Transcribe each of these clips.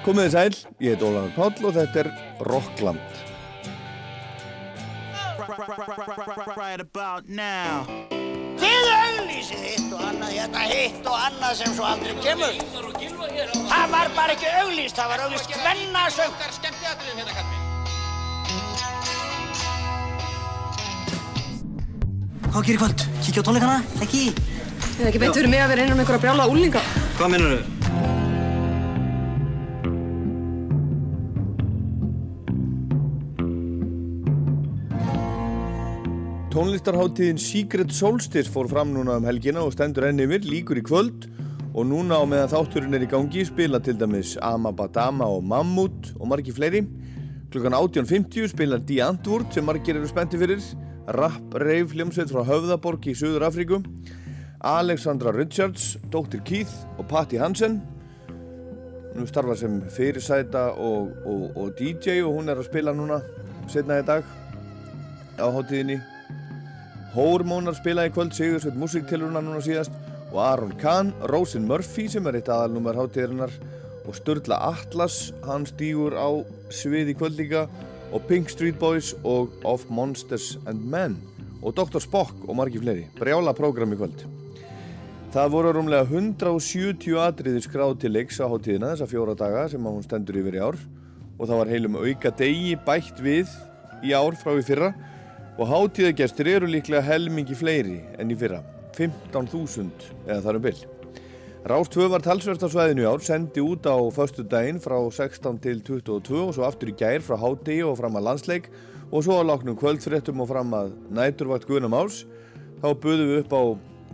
Komið þið sæl, ég heit Ólafur Páll og þetta er Rockland. Þið auglýsið hitt og annað, hérna hitt og annað sem svo aldrei kemur. Það var bara ekki auglýst, það var auglýst hvennasöng. Hvað gerir kvöld? Kíkja á tónleikana? Ekki? Það er ekki beint fyrir mig að vera innan einhverja brjála úlinga. Hvað minnur þau? Tónlistarháttíðin Secret Solstice fór fram núna um helgina og stendur enn yfir, líkur í kvöld og núna á meðan þátturinn er í gangi spila til dæmis Amabadama og Mammut og margi fleiri. Klukkan 18.50 spilar Die Antwoord sem margir eru spennti fyrir, Rapp Reif hljómsveit frá Höfðaborg í Suður Afríku, Alexandra Richards, Dr. Keith og Patti Hansen. Nú starfa sem fyrirsæta og, og, og DJ og hún er að spila núna setna í dag á háttíðinni. Hórmónar spila í kvöld, Sigursveit Musiktilurna núna síðast og Aron Kahn, Rosin Murphy sem er eitt aðalnúmer háttíðarinnar og Sturla Atlas, hann stýgur á svið í kvöld líka og Pink Street Boys og Of Monsters and Men og Dr. Spock og margi fleiri. Brjála prógram í kvöld. Það voru rúmlega 170 atriði skráð til leiks á háttíðina þessa fjóra daga sem hún stendur yfir í ár og það var heilum auka degi bætt við í ár frá í fyrra og hátíðagestur eru líklega helmingi fleiri enn í fyrra, 15.000 eða þar um byll. Rástvö var talsvert á svæðinu í ár, sendi út á förstu daginn frá 16 til 22 og svo aftur í gær frá hátegi og fram að landsleik og svo á láknum kvöldfréttum og fram að næturvakt Guðnum Áls. Þá buðum við upp á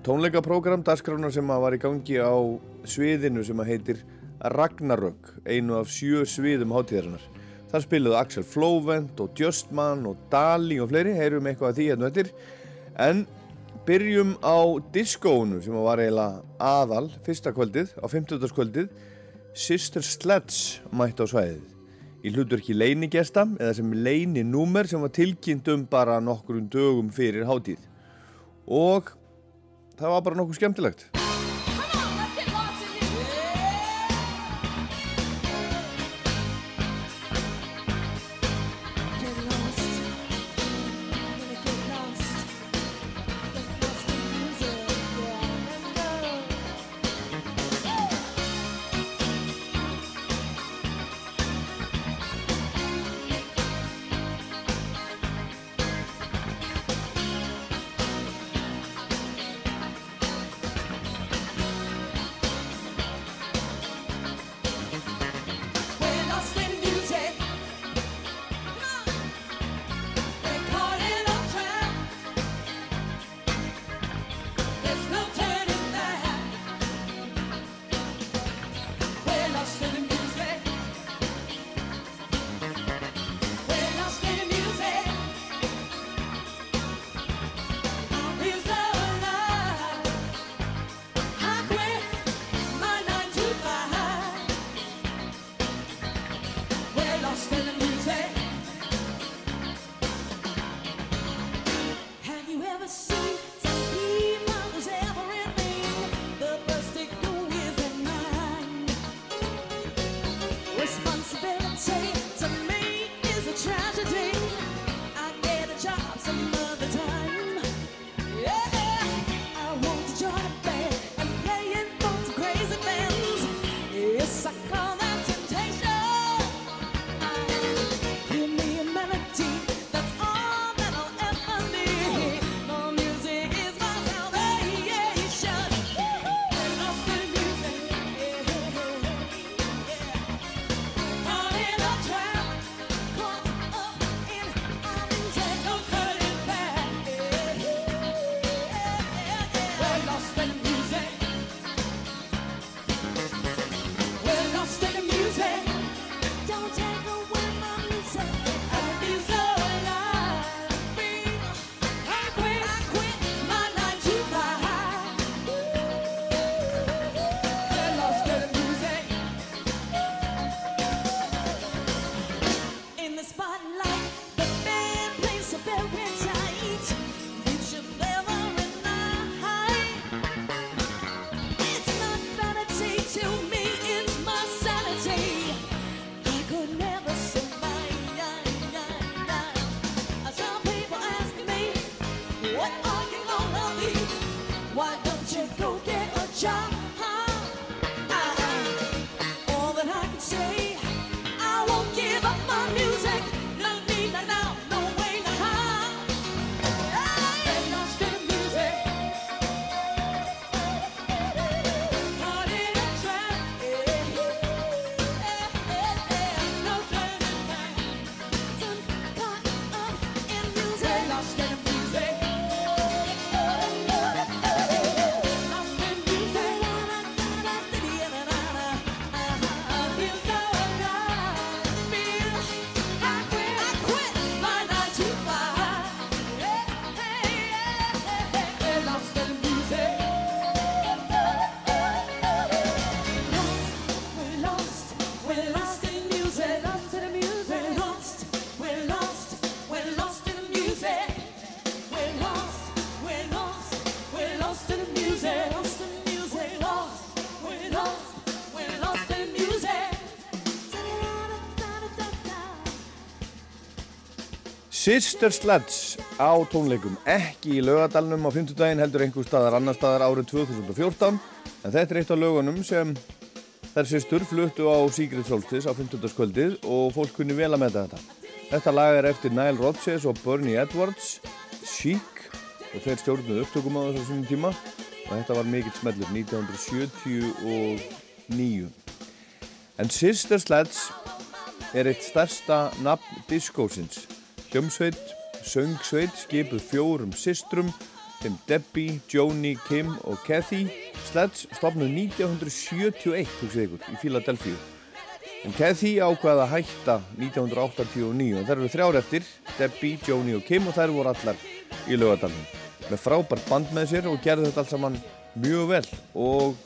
tónleikaprógram, dagskránar sem var í gangi á sviðinu sem heitir Ragnarök, einu af sjö sviðum hátíðarinnar. Þar spiluðu Axel Flóvent og Justman og Dali og fleiri, heyrum eitthvað af því hérna eftir. En byrjum á diskónu sem var eiginlega aðal fyrsta kvöldið, á 50. kvöldið. Sister Sledge mætti á svæðið. Í hlutverki leinigesta eða sem leininúmer sem var tilkynnt um bara nokkur dögum fyrir hátíð. Og það var bara nokkuð skemmtilegt. Sister Sledge á tónleikum ekki í laugadalunum á 50 daginn heldur einhver staðar annar staðar árið 2014 en þetta er eitt af lögunum sem þær sýstur fluttu á Secret Solstice á 50. skvöldið og fólk kunni vel að metta þetta. Þetta lag er eftir Nile Rodgers og Bernie Edwards, Chic og þeir stjórnuðu upptökum á þessu svona tíma og þetta var mikill smellur 1979. En Sister Sledge er eitt stærsta nafn diskósins Hljómsveit, söngsveit skipuð fjórum sistrum þeim Debbie, Joni, Kim og Kathy. Sledge stopnuð 1971 ykkur, í Philadelphia en Kathy ákvaði að hætta 1989 og þær eru þrjár eftir Debbie, Joni og Kim og þær voru allar í lögadalunum með frábært band með sér og gerði þetta alls saman mjög vel. Og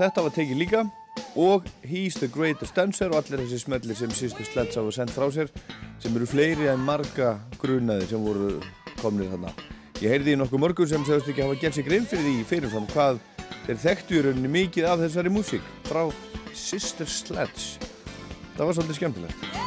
þetta var tekið líka og He's the Greatest Dancer og allir þessi smellir sem sístu Sledge hafa sendt frá sér sem eru fleiri en marga grunaði sem voru komnið þarna. Ég heyrði í nokkuð mörgur sem segast ekki hafa gert sig grein fyrir því fyrirfram hvað þeir þekktu í rauninni mikið af þessari músík frá Sister Sledge. Það var svolítið skemmtilegt.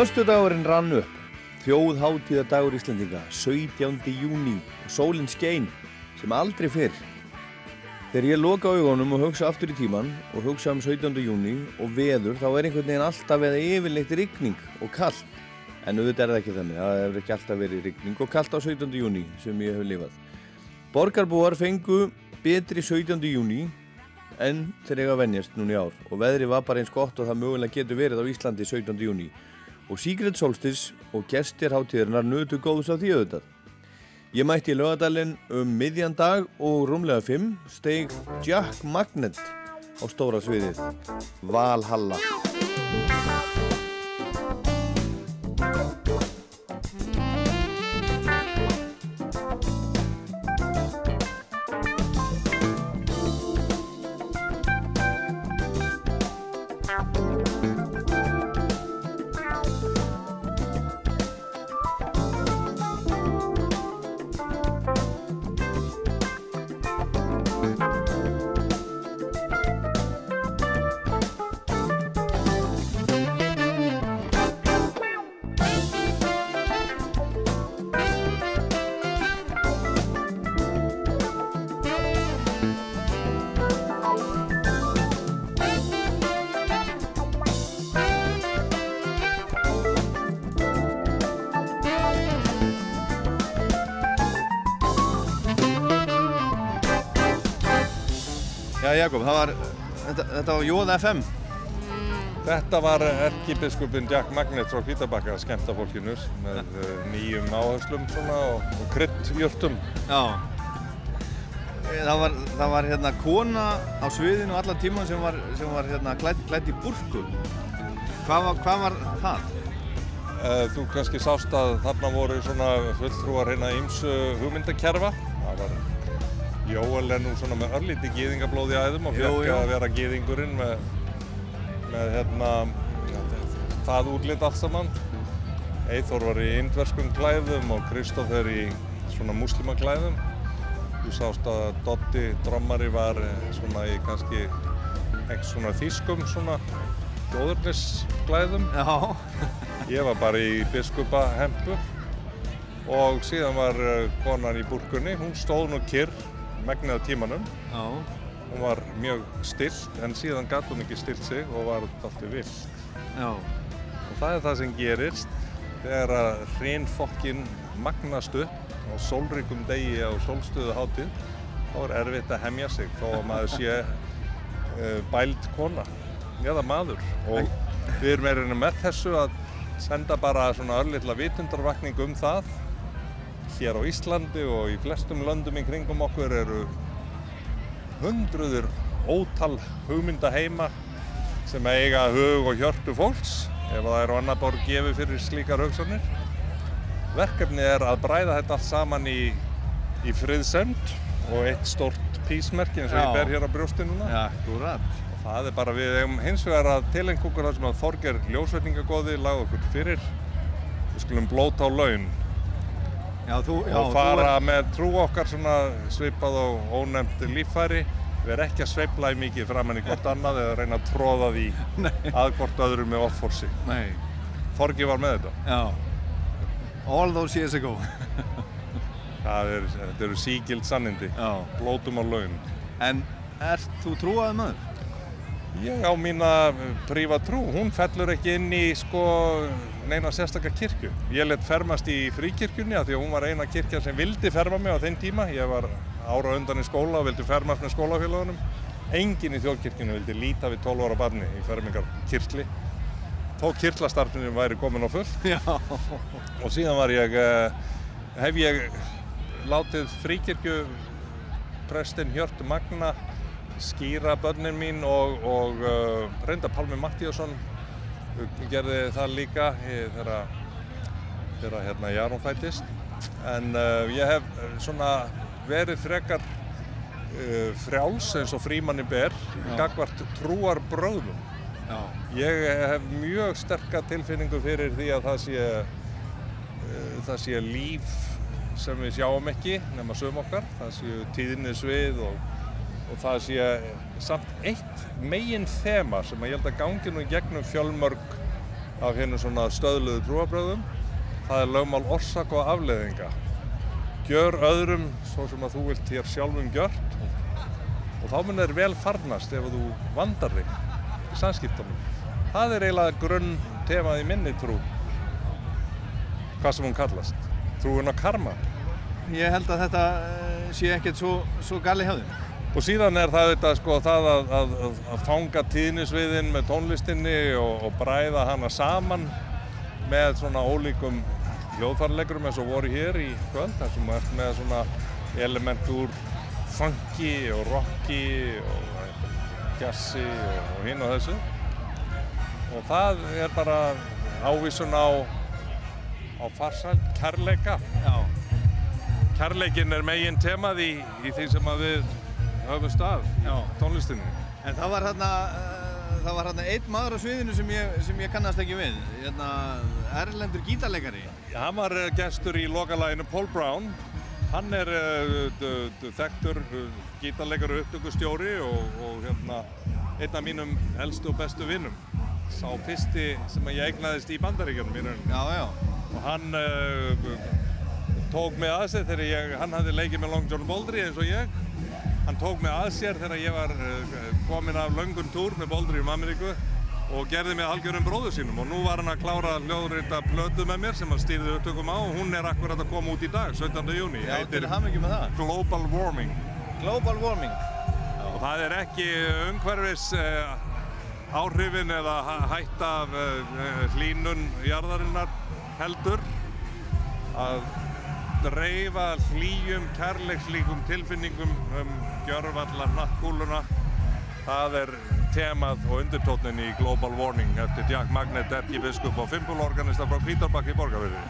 Föstudagurinn rann upp, þjóðháttíðadagur Íslandinga, 17. júni og sólinn skein sem aldrei fyrr. Þegar ég loka augunum og hugsa aftur í tíman og hugsa um 17. júni og veður þá er einhvern veginn alltaf eða yfirleitt rigning og kallt. En auðvitað er það ekki þannig, það hefur ekki alltaf verið rigning og kallt á 17. júni sem ég hef lifað. Borgarbúar fengu betri 17. júni en þeir eiga að venjast núna í ár og veðri var bara eins gott og það mögulega getur verið á Íslandi 17. júni og Secret Solstice og gestir hátíðarinnar nötu góðs á því auðvitað. Ég mætti í lögadalinn um miðjan dag og rúmlega 5 steig Jack Magnet á stóra sviðið Valhalla. Jakob, það var, þetta, þetta var Jóða FM. Þetta var erkibiskupin Jack Magnet frá Hvítabakka að skemmta fólkinu með uh, nýjum áherslum og, og kryddjörtum. Já. Það var, það var hérna kona á sviðinu allar tíman sem var, sem var hérna klædd, klædd í burku. Hvað var, hvað var það? Uh, þú kannski sást að þarna voru svona fulltrúar hérna ýmsu hugmyndakerfa. Jóel er nú svona með örlíti gýðingablóð í æðum og fekk að vera gýðingurinn með, með hérna það útlit allt saman. Eithor var í indverskum klæðum og Kristófer í svona muslimaklæðum. Þú sást að Dotti drommari var svona í kannski ekki svona þýskum svona þjóðurnisklæðum. Já. Ég var bara í biskupa hempu og síðan var eh, konan í búrkunni, hún stóð nú kyrr megnið af tímanum. Já. Hún var mjög stilt en síðan gatt hún ekki stilt sig og var alltaf vill. Já. Og það er það sem gerist þegar að hrinfokkin magnast upp á sólríkum degi á sólstöðu hátíð. Þá er erfitt að hemja sig þó að maður sé uh, bæld kona eða maður. Og við erum meirinu með þessu að senda bara svona örlitla vitundarvakning um það. Hér á Íslandi og í flestum löndum í kringum okkur eru hundruður ótal hugmynda heima sem eiga hug og hjörtu fólks ef það eru annar borð gefið fyrir slíkar hugsanir. Verkefnið er að bræða þetta allt saman í, í friðsend og eitt stórt písmerki eins og Já. ég ber hér á brjósti núna. Já, akkurat. Og það er bara við eigum hins vegar að tilenga okkur það sem að Þorger ljósveitningagóði lagði okkur fyrir. Við skulum blóta á laun Já, þú, já, og fara með trú okkar svipað og ónefnd líffæri. Við erum ekki að sveifla í mikið framann í hvort annað eða reyna að tróða því að hvort öðru með offorsi. Þorgi var með þetta. Já. All those years ago. Það er, þetta eru sígild sannindi. Já. Blótum á laun. En ert þú trúaði maður? Ég á mína prífa trú, hún fellur ekki inn í sko neina sérstakar kirkju. Ég let fermast í fríkirkjunni af því að hún var eina kirkja sem vildi ferma mig á þeim tíma. Ég var ára undan í skóla og vildi fermast með skólafélagunum. Engin í þjóðkirkjunu vildi líta við 12 ára barni í fermingar kirkli. Þó kirtlastarfinu væri komin á fullt. Já. Og síðan var ég, eh, hef ég látið fríkirkju prestinn Hjört Magna skýra börnin mín og, og uh, reynda Pálmi Mattíasson gerði það líka þegar hérna Jarún fættist. En uh, ég hef uh, svona verið frekar uh, frjáls eins og frímanni ber gagvart trúar bröðum Já. ég hef mjög sterka tilfinningu fyrir því að það sé uh, það sé líf sem við sjáum ekki nema sögum okkar, það séu tíðnisvið og, og það sé samt eitt megin þema sem að ég held að gangi nú gegnum fjölmörg af hérna svona stöðluðu trúabröðum það er lögmál orsak og afleðinga gjör öðrum svo sem að þú vilt hér sjálfum gjört og þá mun þeir vel farnast ef þú vandar þig í samskiptunum. Það er eiginlega grunn temað í minni trú hvað sem hún kallast. Trúin á karma. Ég held að þetta eh, sé ekkert svo, svo gali hjá þér. Og síðan er það þetta sko það að, að, að, fanga tíðnisviðin með tónlistinni og, og bræða hana saman með svona ólíkum hljóðfarleikurum eins og voru hér í kvöld þar sem ert með svona element úr funky og rocki og jazzi og, og hinn og þessu og það er bara ávísun á á farsælt kærleika Já. kærleikin er megin temað í, í því sem að við höfum stað Já. tónlistinni En það var hérna, það var hérna einn maður á sviðinu sem ég, sem ég kannast ekki við. Hérna, Erlendur gítarleikari. hann var eh, gestur í lokalæginu Paul Brown hann er uh, d- d- þekktur uh, gítarleikar og upptökustjóri og, og hérna einn af mínum elstu og bestu vinnum sá fyrsti sem ég eignaðist í bandaríkjunum í rauninni Já, já. og hann uh, tók mig að sér þegar ég, hann hafði leikið með Long John Baldry eins og ég hann tók mig að sér þegar ég var uh, komin af löngun túr með Baldry um Ameríku og gerði mig algjörum bróður sínum og nú var hann að klára hljóðrita plötu með mér sem hann stýrði upptökum á og hún er akkurat að koma út í dag, 17. júni Já, til hamingjum með það. Global Warming Global warming. og það er ekki umhverfis uh, áhrifin eða hæ- hætta af uh, hlínun jarðarinnar heldur að dreifa hlýjum, kærleikslíkum tilfinningum um gjörvalla nattkúluna það er temað og undirtótnin í Global Warning eftir Jack Magnet, erkibiskup og fimpulorganista frá Kvítárbakki í Borgarfirði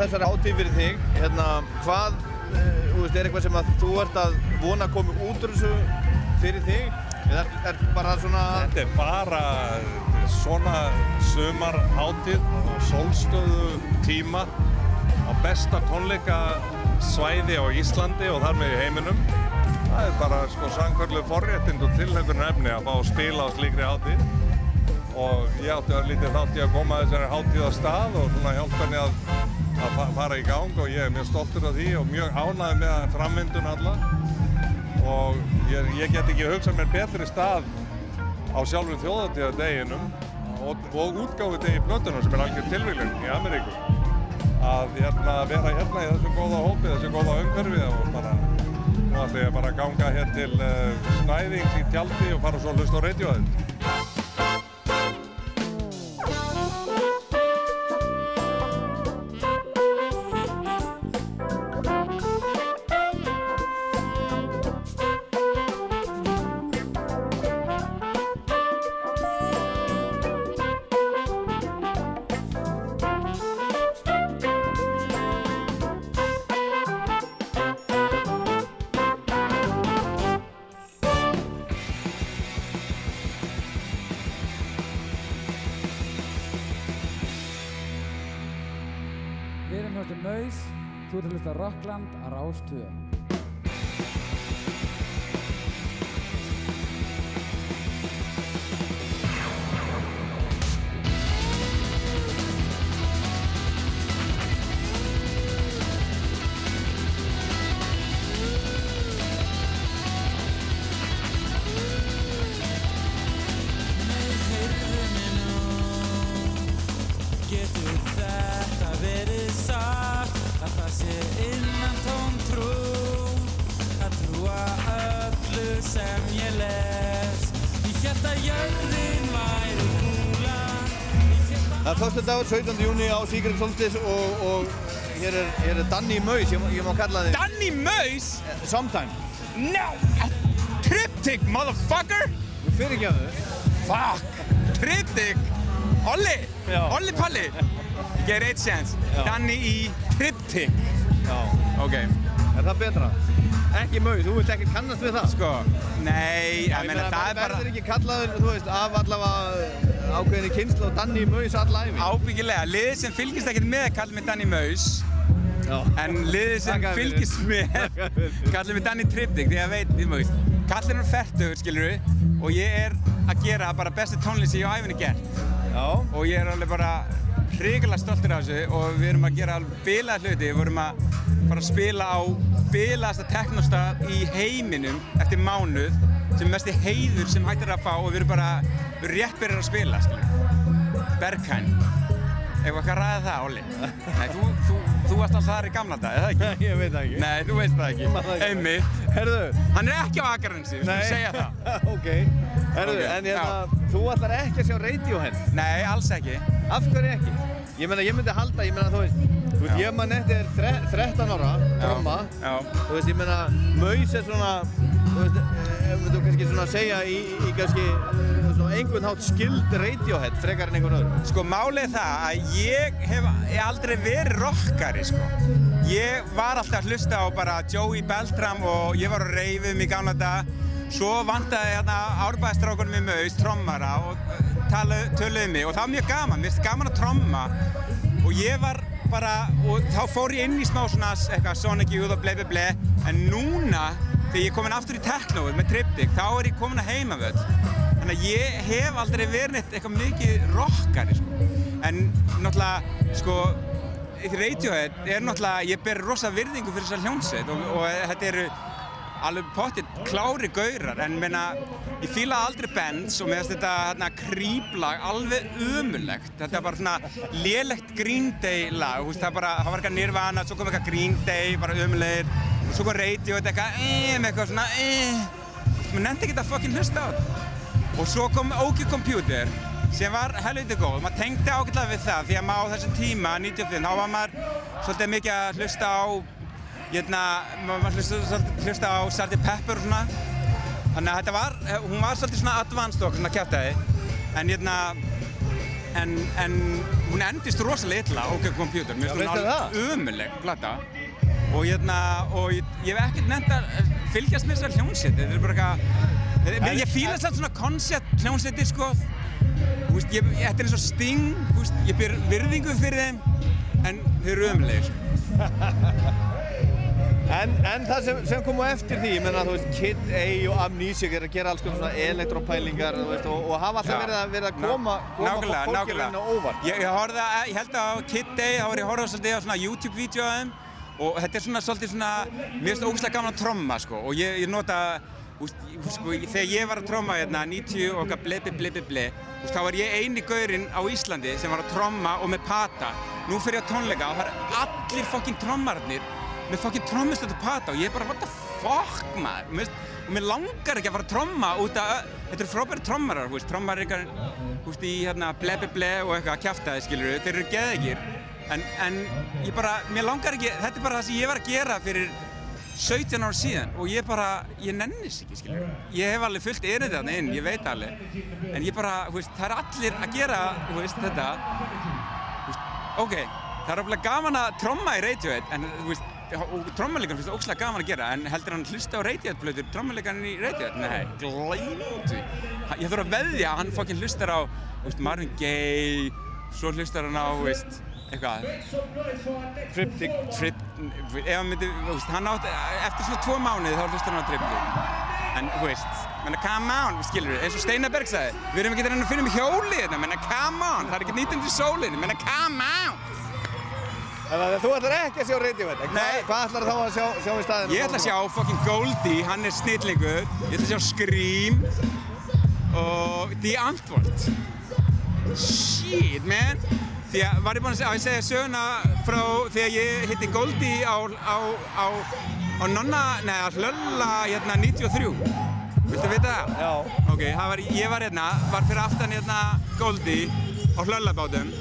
þessari hátíð fyrir þig, hérna, hvað, þú veist, er eitthvað sem þú ert að vona að koma út úr þessu fyrir þig? Eða er, er bara svona... Þetta er bara svona sumarhátíð og sólstöðu tíma á besta tónleikasvæði á Íslandi og þar með í heiminum. Það er bara sko samkvörlu forréttind og tilhengur efni að fá að spila á slíkri hátíð og ég átti að lítið þátt í að koma að þessari hátíð á stað og svona hjálpa henni að, að fa- fara í gang og ég er mjög stoltur af því og mjög ánægð með framvindun alla og ég, ég get ekki hugsað mér betri stað á sjálfum þjóðatíðadeginum og, og útgáfu degi blötunar sem er algjör tilvílun í Ameríku að hérna, vera hérna í þessu góða hópi, þessu góða umhverfi og bara nú ætla ég bara að ganga hér til uh, Snæðings í tjaldi og fara svo að hlusta á radioðið. Ég held að Það er förstu dagur, 17. júni á Secret Solstice og, og hér er, hér er Danny Maus, ég, ég má kalla þig Danny Maus? Sometime. No! Triptych, motherfucker! Þú fyrir ekki að þau. Fuck! Triptych! Olli! Já. Olli Palli! Get eitt séns. Já. Danny í Triptych. Já. Ok. Er það betra? Ekki Maus, þú vilt ekki kannast við það? Sko, nei, ég meina það er bara... Verður ekki kallaður, þú veist, af allavega ákveðinni kynslu og Danny Maus allæfi? Ábyggilega, liðið sem fylgist ekkert með kallar mig Danny Maus Já. en liðið sem fyrir. fylgist með kallar mig Danny Triptych því að veit, þið maður kallar hann færtugur, skilur við og ég er að gera bara bestu tónlist sem ég á æfinni gert Já. og ég er alveg bara hrigalega stoltur af þessu og við erum að gera alveg bilaða hluti við vorum að fara að spila á bilaðasta teknostað í heiminum eftir mánuð sem er mesti heiður sem hægt er að fá og við erum bara við erum rétt byrjar að spila, skilur Berghain Eitthvað hvað ræða það, Óli? Nei, þú, þú, þú varst alltaf þar í gamla dag, eða ekki? Ég veit það ekki. Nei, þú veist það ekki. Það. Einmitt. Herðu. Hann er ekki á Akaransi, við skulum segja það. ok. Herðu, Ok, en hérna, þú ætlar ekki að sjá Radiohead? Nei, alls ekki. Af hverju ekki? Ég meina, ég myndi halda, ég meina, þú veist, þú veist, ég man eftir þre, 13 ára, tromma, Já. þú veist, ég meina, Maus er svona, þú veist, eh, þú kannski svona segja í, í kannski einhvern hátt skild Radiohead frekar en einhvern öðru. Sko, málið það að ég hef ég aldrei verið rockari, sko. Ég var alltaf að hlusta á bara Joey Beltram og ég var á reyfum í gamla dag. Svo vantaði hérna árbæðistrákunum í maus, trommara og uh, tala- töluðu mig og það var mjög gaman, mér finnst gaman að tromma og ég var bara, og þá fór ég inn í smá svona eitthvað Sonic Youth og ble ble ble en núna, þegar ég er komin aftur í technóið með Triptych, þá er ég komin að heimavöll þannig að ég hef aldrei verið eitthvað mikið rockari sko. en náttúrulega, sko Radiohead er náttúrulega, ég ber rosa virðingu fyrir þessar hljómsveit og, og þetta eru alveg pottitt klári gaurar. En meina, ég fílaði aldrei bands og meðan þetta hérna, kríplag alveg umulegt þetta er bara svona lélegt Green Day lag veist, það, bara, það var eitthvað Nirvana, svo kom eitthvað Green Day bara umulegir og svo kom Radio þetta eitthvað eh, með eitthvað svona eh, maður nefndi ekki að fucking hlusta á þetta og svo kom OK Computer sem var helviti góð, maður tengdi ágætlega við það því að maður á þessum tíma, 95, þá var maður svolítið mikið að hlusta á hérna, maður hlusta, hlusta á Sgt. Pepper og svona. Þannig að þetta var, eh, hún var svolítið svona advanced okkur svona kjátaði en hérna en, en hún endist rosalega illa OK Computer, mér finnst hún alveg umuleg plata og hérna, og ég, ég hef ekkert nefnt að fylgjast með þessar hljómsveit. Þetta er bara eitthvað ég, fíla þess svona koncept hljómsveitir sko. Veist, ég, þetta er eins og Sting, veist, ég ber virðingu fyrir þeim, en þeir eru ömulegir. En, en það sem, sem kom á eftir því, ég menna, þú veist, Kid A og Amnesiac er að gera alls konar svona veist, og, og hafa alltaf verið að, verið að koma, koma á óvart. Ég, ég, horfði að, ég held að á Kid Day, þá var ég að horfa svolítið á svona YouTube-vídeó af þeim og þetta er svona svolítið svona, mér finnst það ógæslega gaman að tromma sko. Og ég, ég nota, úst, sko, þegar ég var að tromma hérna 90 og okkar ble, ble, ble, úst, þá var ég eini gaurinn á Íslandi sem var að tromma og með pata. Nú fer ég á tónleika og það er allir fokkin trommararnir með fokkin trommustötu pata og ég er bara, what the fuck maður, Mér finnst- og mér langar ekki að fara að tromma út af, þetta eru frábæri trommarar, þú veist, trommarar ykkar, þú veist, í hérna ble ble og eitthvað að kjafta þið, skilur þeir eru geðegir, en, en ég bara, mér langar ekki, þetta er bara það sem ég var að gera fyrir 17 ára síðan og ég bara, ég nennis ekki, skilur ég hef alveg fullt erindi þarna inn, ég veit alveg. En ég bara, veist, það er allir að gera, veist, þetta. Veist, ok, það er alveg gaman að tromma í Radiohead en þú veist, og trommuleikarn finnst það ógslag gaman að gera en heldur hann hlusta á Radiohead-blöður trommuleikarn í Radiohead? Nei, glæmdu Ég þarf að veðja að hann fokkin hlustar á veist, Marvin Gaye svo hlustar hann á, veist, eitthvað Triptych Trip, ef hann myndi, þú veist, hann átt eftir svona tvo mánuði þá hlustar hann á Triptych en, þú veist, menna, come on, skilur eins og Steinar Berg sagði, við erum ekki að reyna að finna um hjóli hérna, menna, come on, það er ekki nýtandi sólinu, menna, come on Þannig að þú ætlar ekki að sjá Radiohead, hvað, hvað ætlar þá að sjá, sjá í staðinn? Ég ætla að sjá fucking Goldie, hann er snillingur. Ég ætla að sjá Scream og The Antwoord. Shit, man. Því að var ég búinn að segja, að söguna frá þegar ég hitti Goldie á, á, á, á Nonna, nei, að hlölla hérna 93. Viltu vita það? Já. Ok, það var, ég var hérna, var fyrir aftan hérna Goldie á hlöllabátum.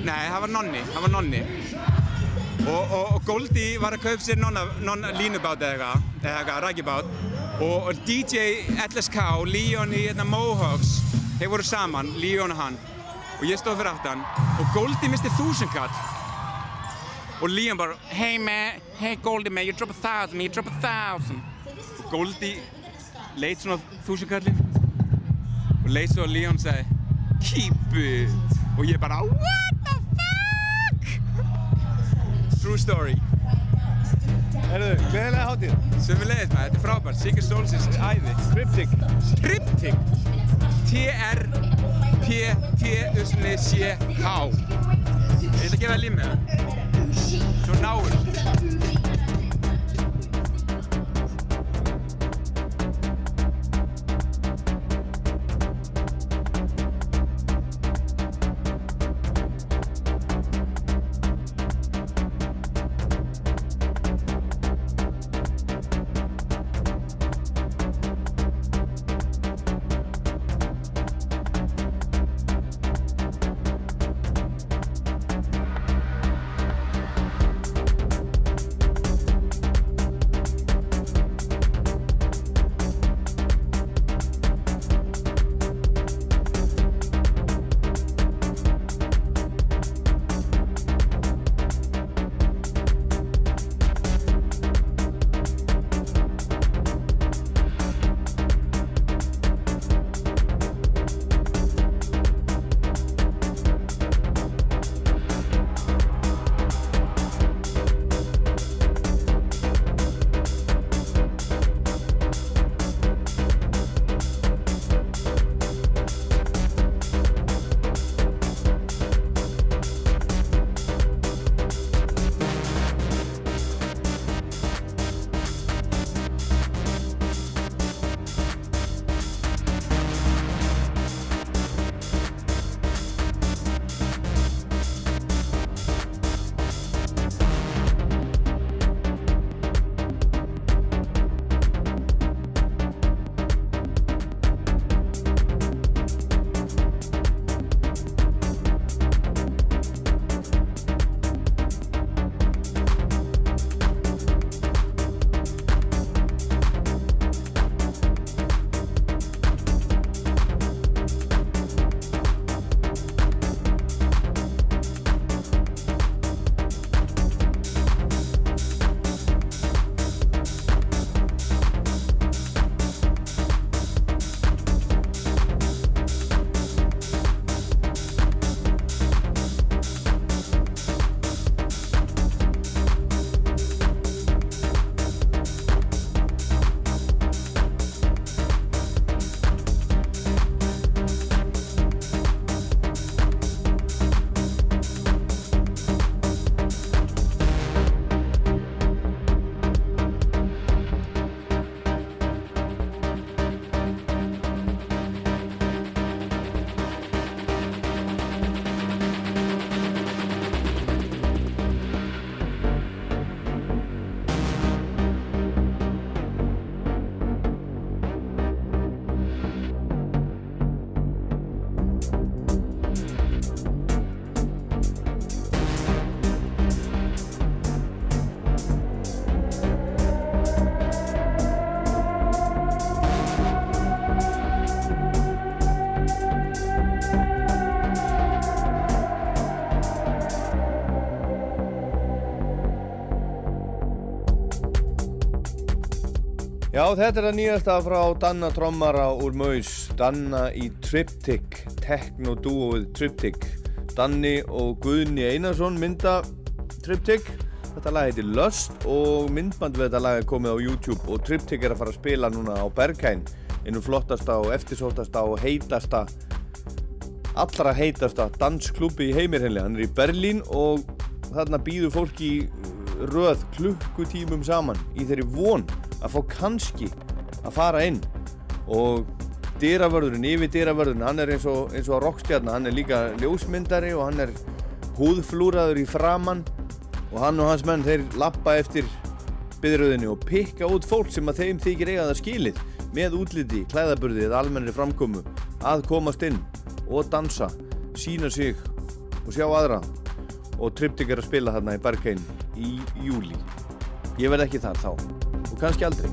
Nei, það var Nonni, það var Nonni. Og, og, og Goldie var að kaupa sér nonna, nonna línubát eða eitthvað, eða eitthvað, rækjubát. Og, og DJ LSK, Leon í hérna, Mohawks, þeir voru saman, Leon og hann. Og ég stóð fyrir aftan og Goldie misti þúsundkall. Og Leon bara, hey man, hey Goldie man, you drop a thousand, you drop a thousand. Og Goldie leit svona á þúsundkallinn og leit svo að Leon segi, keep it. Og ég bara, what the fuck? True story. Herðu, gleðilega hátíð. Sömulegis maður, þetta er frábært. Sigur Solsins er æði. Triptych. Triptych. T-R-P-T-U-C-H. Ég ætla að gefa það límið. Svo náur. Já, þetta er það nýjasta frá Danna Trommara úr Maus. Danna í Triptych, techno-dúoið Triptych. Danni og Guðni Einarsson mynda Triptych. Þetta lag heitir Lust og myndband við þetta lag er komið á YouTube og Triptych er að fara að spila núna á Berghain, einu flottasta og eftirsótasta og heitasta, allra heitasta dansklúbi í heimir henni. Hann er í Berlín og þarna býður fólki röð klukkutímum saman í þeirri von að fá kannski að fara inn. Og dyravörðurinn, yfir dyravörðurinn, hann er eins og, eins og að rockstjarnar, hann er líka ljósmyndari og hann er húðflúraður í framann og hann og hans menn þeir lappa eftir byðröðinni og pikka út fólk sem að þeim þykir eiga það skilið með útliti, klæðaburði eða almennri framkomu að komast inn og dansa, sína sig og sjá aðra. Og Triptych er að spila þarna í Berghain í júli ég verð ekki þar þá og kannski aldrei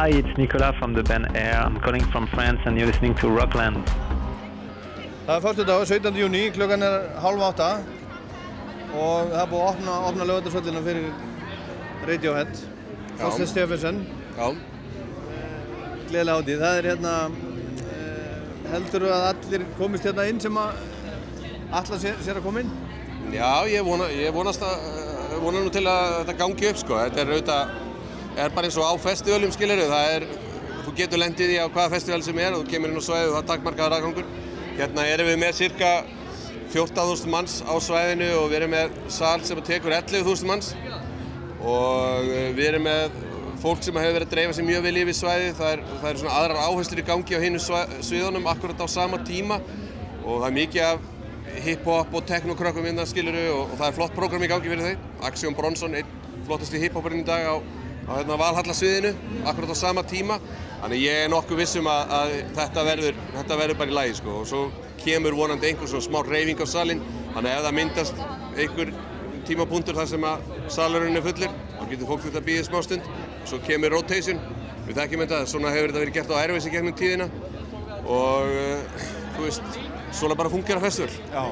Hi, it's Nicolas from the band Air. I'm calling from France and you're listening to Rockland. Það er fyrstu dag, 17. júni, klukkan er halv átta og það er búið að opna, opna lögatarsvöllina fyrir Radiohead, Þorstein Stefensen. Já. Gleðilega hátíð. Það er hérna, eh, heldur að allir komist hérna inn sem að alla sér, sér að koma inn? Já, ég, vona, ég vonast að, eh, vona nú til að þetta gangi upp sko. Þetta er auðvitað, er bara eins og á festivalum skilur það er, þú getur lendið í á hvaða festival sem er og þú kemur inn á svæðið og það takmarkaður aðgangur. Hérna erum við með cirka 14.000 manns á svæðinu og við erum með sal sem tekur 11.000 manns og eh, við erum með fólk sem hefur verið að dreifa sér mjög vel yfir svæðið. Það er, það er svona aðrar áherslur í gangi á hinu sviðunum akkurat á sama tíma og það er mikið af hip-hop og techno-krökkum innan skiluru og, og það er flott prógram í gangi fyrir þeim. Axiom Bronson, einn flottasti hip-hopurinn í dag á, á hérna, valhallasviðinu akkurat á sama tíma. Þannig ég er nokkuð vissum að, að þetta, verður, þetta verður bara í lagi sko. Og svo kemur vonandi einhver svona smá reyfing á salin þannig ef það myndast einhver tímapunktur þar sem að salurinn er fullir þá getur fólk þetta býða smá stund. Svo kemur rotation, við þekkjum þetta svona hefur þetta verið gert á Airways í gegnum tíðina. Og uh, þú veist svona bara fungera festival. Já,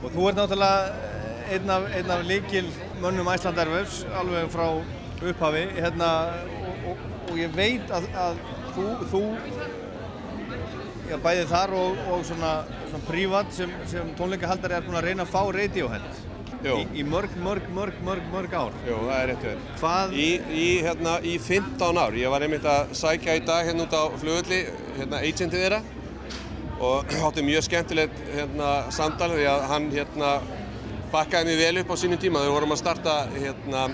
og þú ert náttúrulega einn af, af líkil mönnum Æsland Airwaves alveg frá upphafi. Hérna, og, ég veit að, að þú, þú já, bæði þar og, og svona, svona prívat sem, sem tónleikahaldari er búin að reyna að fá Radiohead í, í mörg, mörg, mörg, mörg, mörg ár. Jú, það er rétt við Hvað? Í, í, hérna, í 15 ár, ég var einmitt að sækja í dag hérna út á flugulli, hérna agentið þeirra. Og átti mjög skemmtilegt hérna samtal því að hann hérna bakkaði mig vel upp á sínum tíma. Þegar við vorum að starta hérna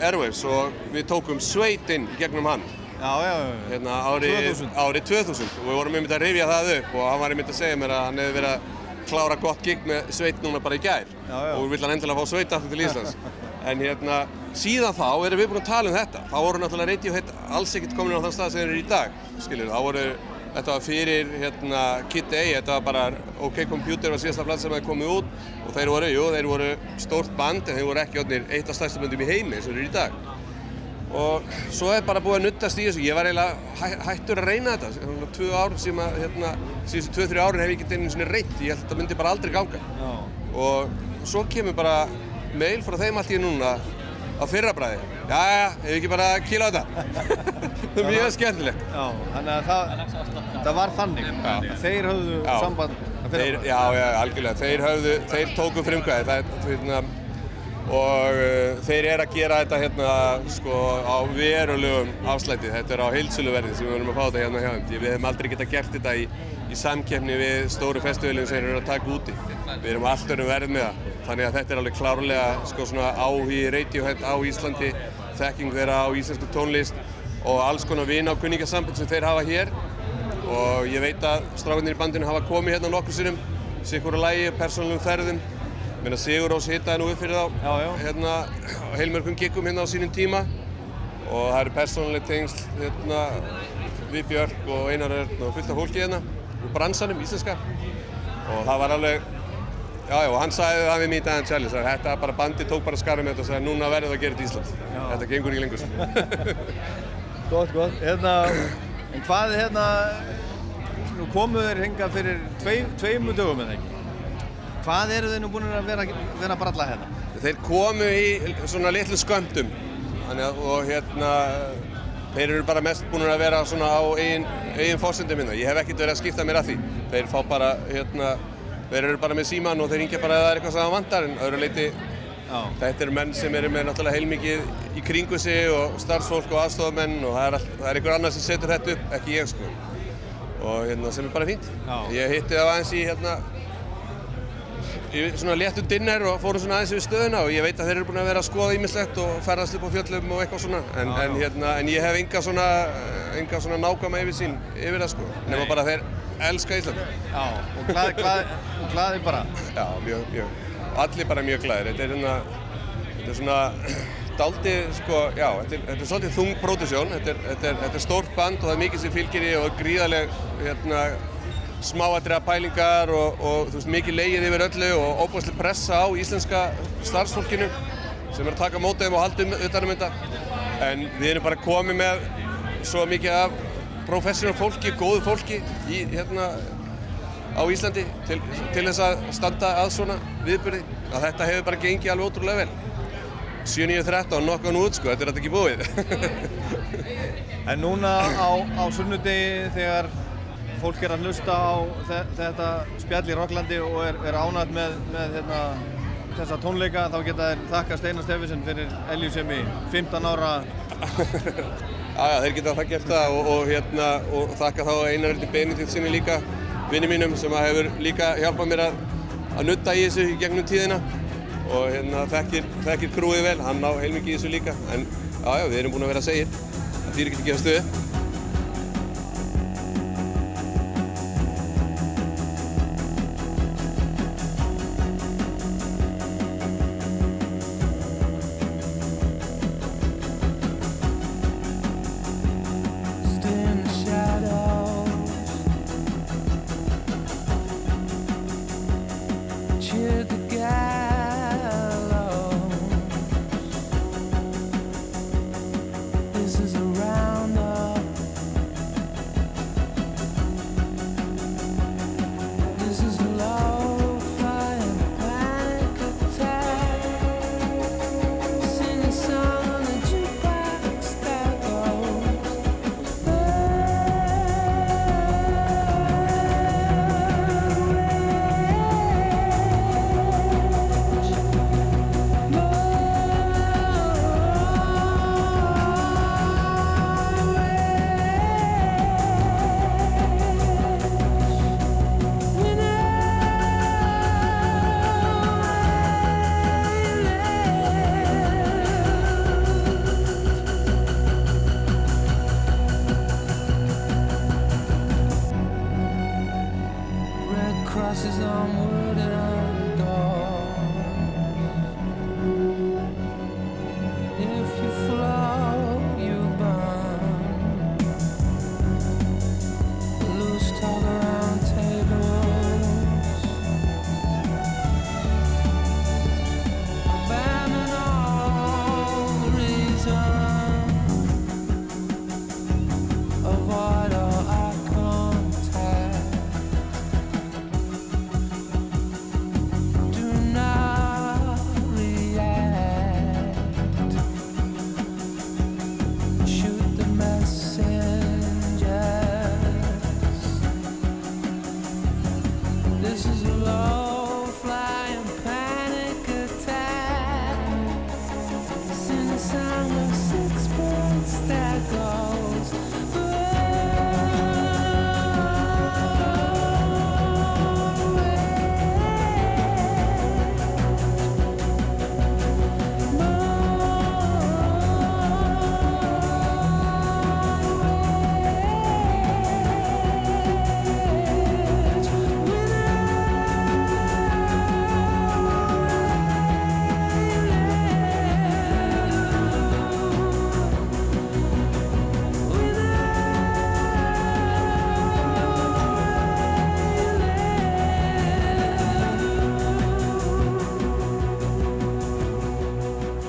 Airwaves og við tókum sveit inn í gegnum hann. Já, já. Hérna árið 2000. árið 2000 og við vorum einmitt að rifja það upp og hann var einmitt að segja mér að hann hefði verið að klára gott gig með sveit núna bara í gær. Og við vill hann endilega fá sveit aftur til Íslands. En hérna síðan þá erum við búin að tala um þetta. Þá voru náttúrulega Radiohead alls ekkert komin á þann stað sem þeir eru í dag skiljur, þá voru þetta var fyrir hérna Kid A, þetta var bara OK Computer var síðasta platt sem hefði komið út. Og þeir voru, jú, þeir voru stórt band en þeir voru ekki odnir eitt af stærstu bandum í heimi eins og þeir eru í dag. Og svo er bara búið að nuttast í þessu. Ég var eiginlega hæ, hættur að reyna þetta. Svona tvö ár sem að hérna, síðustu tvö, þrjú árin hef ég ekki einu svona reynt. Ég held að þetta myndi bara aldrei ganga. Já. og svo kemur bara mail frá þeim allt í núna á fyrrabræði já, já, hefur ekki bara að kýla á þetta? Það er mjög skemmtilegt. Já, þannig að það, það var þannig. Já. Þeir höfðu Já. samband að þeir, já, já, algjörlega, þeir höfðu, þeir tóku frumkvæði. Það, er, hérna, og uh, þeir eru að gera þetta hérna sko á verulegum afslætti, þetta er á heilsöluverði sem við verðum að fá þetta hérna hjá þeim, við hefum aldrei getað gert þetta í, í samkeppni við stóru festivalin sem eru að taka úti, við erum alltaf verið verð með það, þannig að þetta er alveg klárlega sko áhugi Radiohead á Íslandi, þekking þeirra á íslensku tónlist og alls konar vina og kunningasamband sem þeir hafa hér. Og ég veit að strákarnir í bandinu hafa komið hérna nokkur sinnum sikkur að lægi, persónulegum ferðum. Meina Sigur Rós hittaði nú upp fyrir þá Já, já. hérna á heilmörgum giggum hérna á sínum tíma. Og það eru persónuleg tengsl hérna við Björk og Einar Örn og fullt af fólki hérna úr bransanum, íslenska og það var alveg Já, já, og hann sagði það við mýta hann challenge, að þetta bara bandi tók bara skarðum og sagði núna verður það að gera þetta í Ísland. Þetta gengur ekki lengur. Gott, gott. Hérna, en hvað hérna, nú komu þeir hinga fyrir tvei, tveimu dögum eða ekki? Hvað eru þeir nú búin að vera, vera bralla hérna? Þeir komu í svona litlu sköndum og hérna, þeir eru bara mest búin að vera svona á eigin, eigin fórsendum minna. Ég hef ekkert verið að skipta mér að því. Þeir fá bara, hérna, þeir eru bara með síman og þeir ringja bara að það er eitthvað sem það vantar en öðru leiti, þetta eru menn sem eru með náttúrulega heilmikið í kringu sig og starfsfólk og aðstofamenn og það er, all, það er einhver annar sem setur þetta upp, ekki ég sko. Og hérna, sem er bara fínt. Já. Ég hitti það aðeins í, hérna, í svona léttu dinner og fórum svona aðeins yfir stöðuna og ég veit að þeir eru búin að vera að skoða ímislegt og ferðast upp á fjöllum og eitthvað svona. En, Já, en, já. hérna, en ég hef enga svona, enga svona nákvæma yfir sín yfir það sko. Nema bara þeir elska Ísland. Já, og glaði, glaði, glaði bara. Já, mjög, mjög. Allir bara mjög glæðir þetta er hérna þetta er svona daldi sko, já, þetta er, þetta er svolítið þung pródusjón þetta er, þetta, er, þetta er stórt band og það er mikið sem fylgir í og gríðaleg hérna smáatriða pælingar og, og veist, mikið leigið yfir öllu og óbúslega pressa á íslenska starfsfólkinu sem er að taka mótið þeim og halda um utanum þetta. En við erum bara komið með svo mikið af professional fólki, góðu fólki í, hérna, á Íslandi til, til þess að standa að svona viðbyrði að þetta hefur bara gengið alveg ótrúlega vel. 7-9-13, nokkan út sko, þetta er þetta ekki búið. En núna á, á sunnudegi þegar fólk er að hlusta á þe þetta spjall í Rocklandi og er, er ánægt með, með hérna, þessa tónleika þá geta þeir þakka Steinar Steffensen fyrir Eljursemi 15 ára. Já, þeir geta það gert það og, og, hérna, og þakka þá Einaröldi Benedikt sinni líka vinni mínum sem að hefur líka hjálpað mér að, að nutta í þessu í gegnum tíðina. Og hérna þekkir, þekkir krúið vel, hann á heilmikið í þessu líka en já, já, við erum búin að vera að segja það þýr ekki að gefa stöðu This is a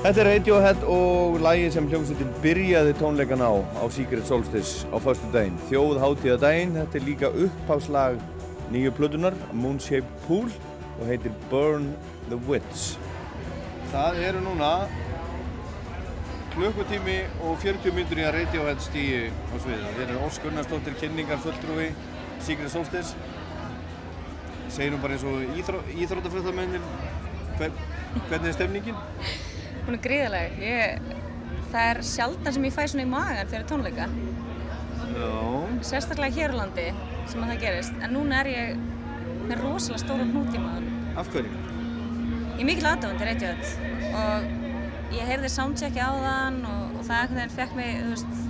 Þetta er Radiohead og lagið sem hljómsveitin byrjaði tónleikan á á Secret Solstice á förstu daginn. Þjóð hátíðadaginn, þetta er líka uppháslag nýju plötunar, Moonshaped Pool og heitir Burn the Wits. Það eru núna klukkutími og 40 myndur í að Radiohead stíi á sviða. Þeir eru Ósk Gunnarsdóttir, kynningar fulltrúi, Secret Solstice. Segjum bara eins og íþró, íþrótafröðamennin, hver, hvernig er stemningin? Hún er gríðaleg. Ég, það er sjaldan sem ég fæ svona í magan fyrir tónleika. Já. Sérstaklega hér á landi sem að það gerist. En núna er ég með rosalega stóra hnút í magan. Af hverju? Ég er mikil aðdáðan til Radiohead og ég heyrði soundchecki á þann og, og það einhvern veginn fekk mig, þú veist,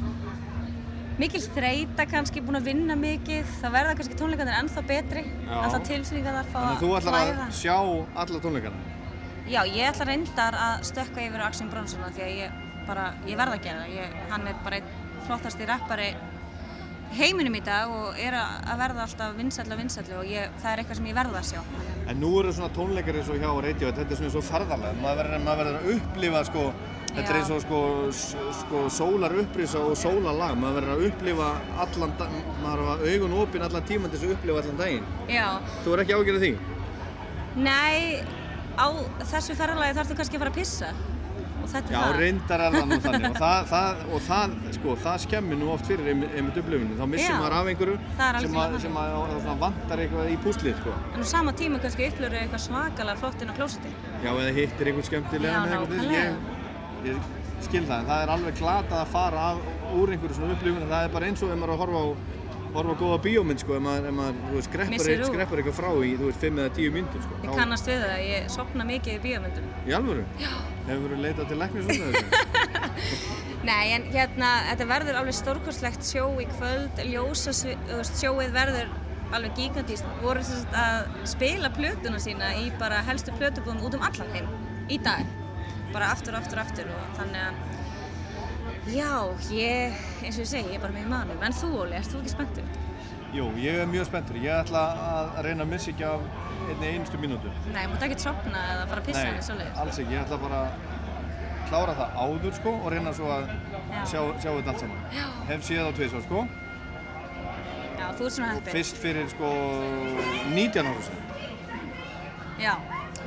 mikil þreita kannski, búin að vinna mikið. Það verða kannski tónleikarnir ennþá betri. Alltaf tilfinningar þar fá Þannig að þú ætlar að sjá alla tónleikana? Já, ég ætla reyndar að stökka yfir Axel Bronsona því að ég bara, ég verð að gera það. Ég, hann er bara einn flottasti rappari heiminum í dag og er að verða alltaf vinsætli og vinsætli og ég, það er eitthvað sem ég verð að sjá. En nú eru svona tónleikar eins og hjá Radiohead, þetta er svona svo ferðarlega. Maður verður, verður að upplifa sko, þetta er eins og sko, sko sólar upprýsa og sólarlag. Maður verður að upplifa allan, maður verður að augun opinn allan tíman til þess að upplifa allan daginn. Já, Þú er ekki ágjörð því? nei, á þessu ferðalagi þarf þú kannski að fara að pissa og þetta Já, er það. reyndar er það nú þannig og það, það, og það, sko, það skemmir nú oft fyrir einmitt upplifinu. Þá missir Já. maður af einhverju er sem, að, sem að, að, vantar eitthvað í púslið, sko. En á sama tíma kannski upplifur eitthvað svakalega flott inn á klósiti. Já, eða hittir einhvern skemmtilega Já, með nákvæmlega. ég, ég skil það, en það er alveg glatað að fara af, úr einhverju svona upplifun það er bara eins og ef maður er að horfa á horfa á góða bíómynd, sko, ef maður, maður þú veist, skreppar, Missir úr. skreppar eitthvað frá í, þú veist, 5 eða 10 myndir, sko. Ég kannast við það, ég sopna mikið í bíómyndum. Í alvöru? Já. Hefur verið leitað til út af þessu? Nei, en hérna, þetta verður alveg stórkostlegt sjó í kvöld, ljósa, þú veist, sjóið verður alveg gigantíst. Voru þess að spila plötuna sína í bara helstu plötubúðum út um allan heim í dag. Bara aftur, aftur, aftur og þannig að, já, ég, eins og ég segi, ég er bara með í manum. En þú, Óli, erst þú ekki spenntur? Jú, ég er mjög spenntur. Ég ætla að reyna að missa ekki af einni einustu mínútu. Nei, mútt ekki sopna eða fara að pissa henni svoleiðis. alls ekki. Ég ætla bara að klára það áður, sko, og reyna svo að Já. sjá, sjá þetta allt saman. Já. Hef séð á tvisvar, sko. Já, þú ert svona heppið. Fyrst fyrir, sko, 19 ára sinni. Já,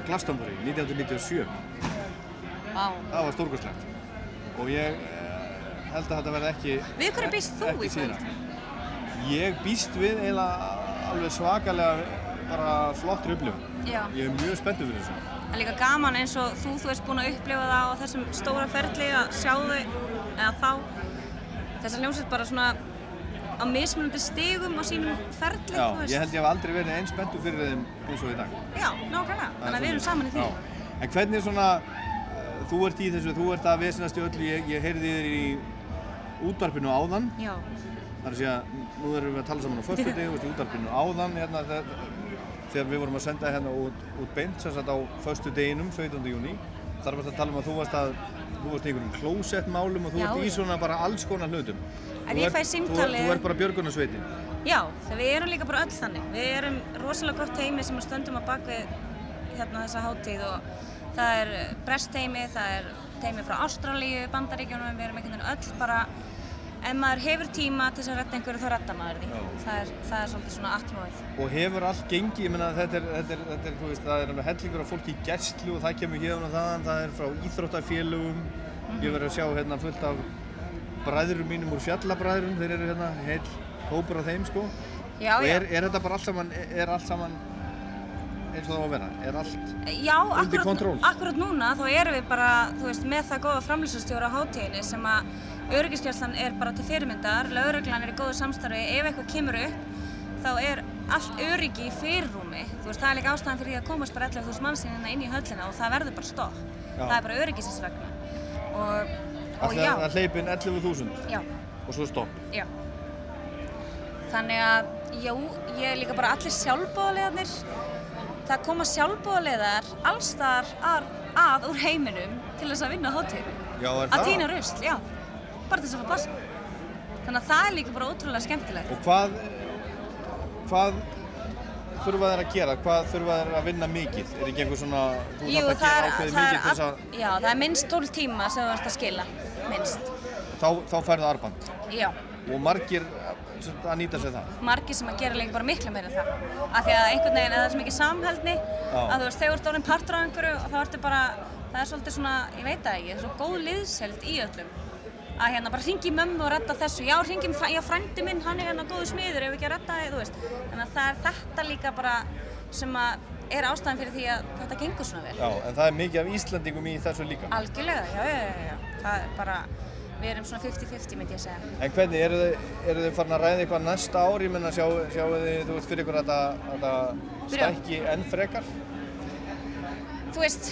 Glastonbury, 1997. á. Það var stórkostlegt. Og ég held að þetta verði ekki... Við hverju býst þú í kvöld? Ég býst við eiginlega alveg svakalega bara flottri upplifun. Ég er mjög spenntur fyrir þessu. Það er líka gaman eins og þú, þú ert búin að upplifa það á þessum stóra ferli að sjá þau, eða þá, þessar hljómsveit bara svona á mismunandi stigum á sínum ferli, Já, ég held ég hef aldrei verið eins spenntur fyrir þeim eins og í dag. Já, nákvæmlega, þannig að við erum saman í því. Já. En hvernig svona, uh, þú ert í þessu, þú ert að vesinast í öllu, ég, ég heyrði þér í útvarpinu áðan. Já. Það er að nú erum við að tala saman á förstu í útvarpinu áðan, hérna, þegar, þegar við vorum að senda hérna út, út beint, sem sagt á förstu deginum, 17. júni. Þar varst að tala um að þú varst að, þú varst í einhverjum klósettmálum og þú Já, ert í já. svona bara alls konar hlutum. En Þú ég fæ símtalið- Þú ert bara björgunarsveitin. Já, þegar við erum líka bara öll þannig. Við erum rosalega gott teimi sem stöndum að baka hérna þessa hátíð og það er brest teimi, það er teimi frá Ástralíu, Bandaríkjónum, við erum einhvern veginn öll bara ef maður hefur tíma til þess að redda einhverju þá redda maður því. Það er, það er svolítið svona atmóið. Og hefur allt gengið, ég meina þetta er, þetta er, þetta er, þú veist, það er alveg hellingur af fólki í gæstlu og það kemur hérna og þaðan, það er frá íþróttafélögum, ég verður að sjá hérna fullt af bræðurum mínum úr fjallabræðurum, þeir eru hérna heil hópur af þeim sko. Já, og já. er, er þetta bara allt saman, er allt saman eins og það á að vera, er allt Já, undir kontról? akkurat núna þá erum við bara, þú veist, með það góða framlýsastjóra á hátíðinni sem að öryggiskjærslan er bara til fyrirmyndar, lauruglan er í góðu samstarfi, ef eitthvað kemur upp þá er allt öryggi í fyrirrúmi, þú veist, það er líka ástæðan fyrir því að komast bara 11.000 mannsinn inn í höllina og það verður bara stopp, það er bara öryggisins vegna og, og já, að hleypin 11.000 já, og svo stopp. já. Þannig að, já, ég er líka bara allir sjálfbóðalegarnir það koma sjálfbóðalegar allstar að, að úr heiminum til þess að vinna hátíð Já, er að það? týna rusl, já bara til þess að fá passa þannig að það er líka bara ótrúlega skemmtilegt Og hvað, hvað þurfa þeir að gera? Hvað þurfa þeir að vinna mikið? Er ekki einhver svona, þú þarf að það gera er, ákveðið það, mikið er, til þess að, já, það er minnst 12 tíma sem þú ert að skila, minnst. þá, þá færðu arband. Já, Og margir sem að nýta sér það. margir sem að gera líka bara miklu meira það. Af því að einhvern veginn er það svo mikið samhældni Já. að þú veist, þegar þú ert orðin partur af einhverju og þá ertu bara, það er svolítið svona, ég veit það ekki, það er svo góð liðsheld í öllum. Að hérna bara hringi í mömmu og redda þessu, já já, frændi minn, hann er hérna góðu smiður, ef ekki að redda þig, þú veist. Þannig að það er þetta líka bara sem að er ástæðan fyrir því að þetta gengur svona vel. Já, en það er mikið af Íslandingum í þessu líka. Algjörlega, já, já, já, já. Það er bara, við erum svona 50-50 myndi ég segja. En hvernig, eru þið, eru þið farin að ræða eitthvað næsta ár? Ég menna, sjáu, sjáu þið, þú veist, fyrir ykkur að að Byrja. stækki enn frekar? Þú veist,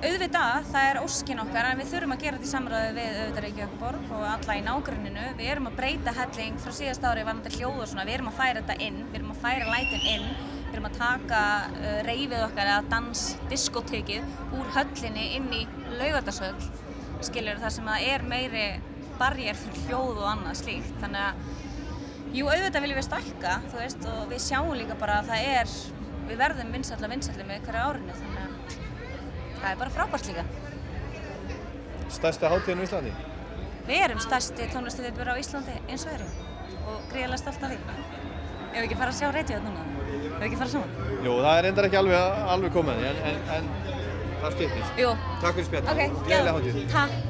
auðvitað, það er óskin okkar en við þurfum að gera þetta í samræði við auðvitað Reykjavíkborg og alla í nágruninu. Við erum að breyta helling frá síðast ári varandi hljóð og svona, við erum að færa þetta inn, við erum að færa lætin inn, við erum að taka uh, reyfið okkar eða dans, diskotekið úr höllinni inn í laugardagsöll, skiljur það sem að er meiri barjér fyrir hljóð og annað slíkt. Þannig að, jú, auðvitað viljum við stækka, þú veist, og við sjáum líka bara að það er, við verðum vinsalla vinsalla með hverju árinu, þannig að það er bara frábært líka. Stærsta hátíðin á Íslandi? Við erum stærsti tónlistu viðbjörn á Íslandi eins og erum og gríðarlega stolt af því. Ef við ekki fara að sjá reytjóð núna, ef við ekki fara saman. Jú, það er reyndar ekki alveg, alveg komið, en, en, en það stýttist. Jú. Takk fyrir spjall. Ok, Gleðilega hátíð. Takk.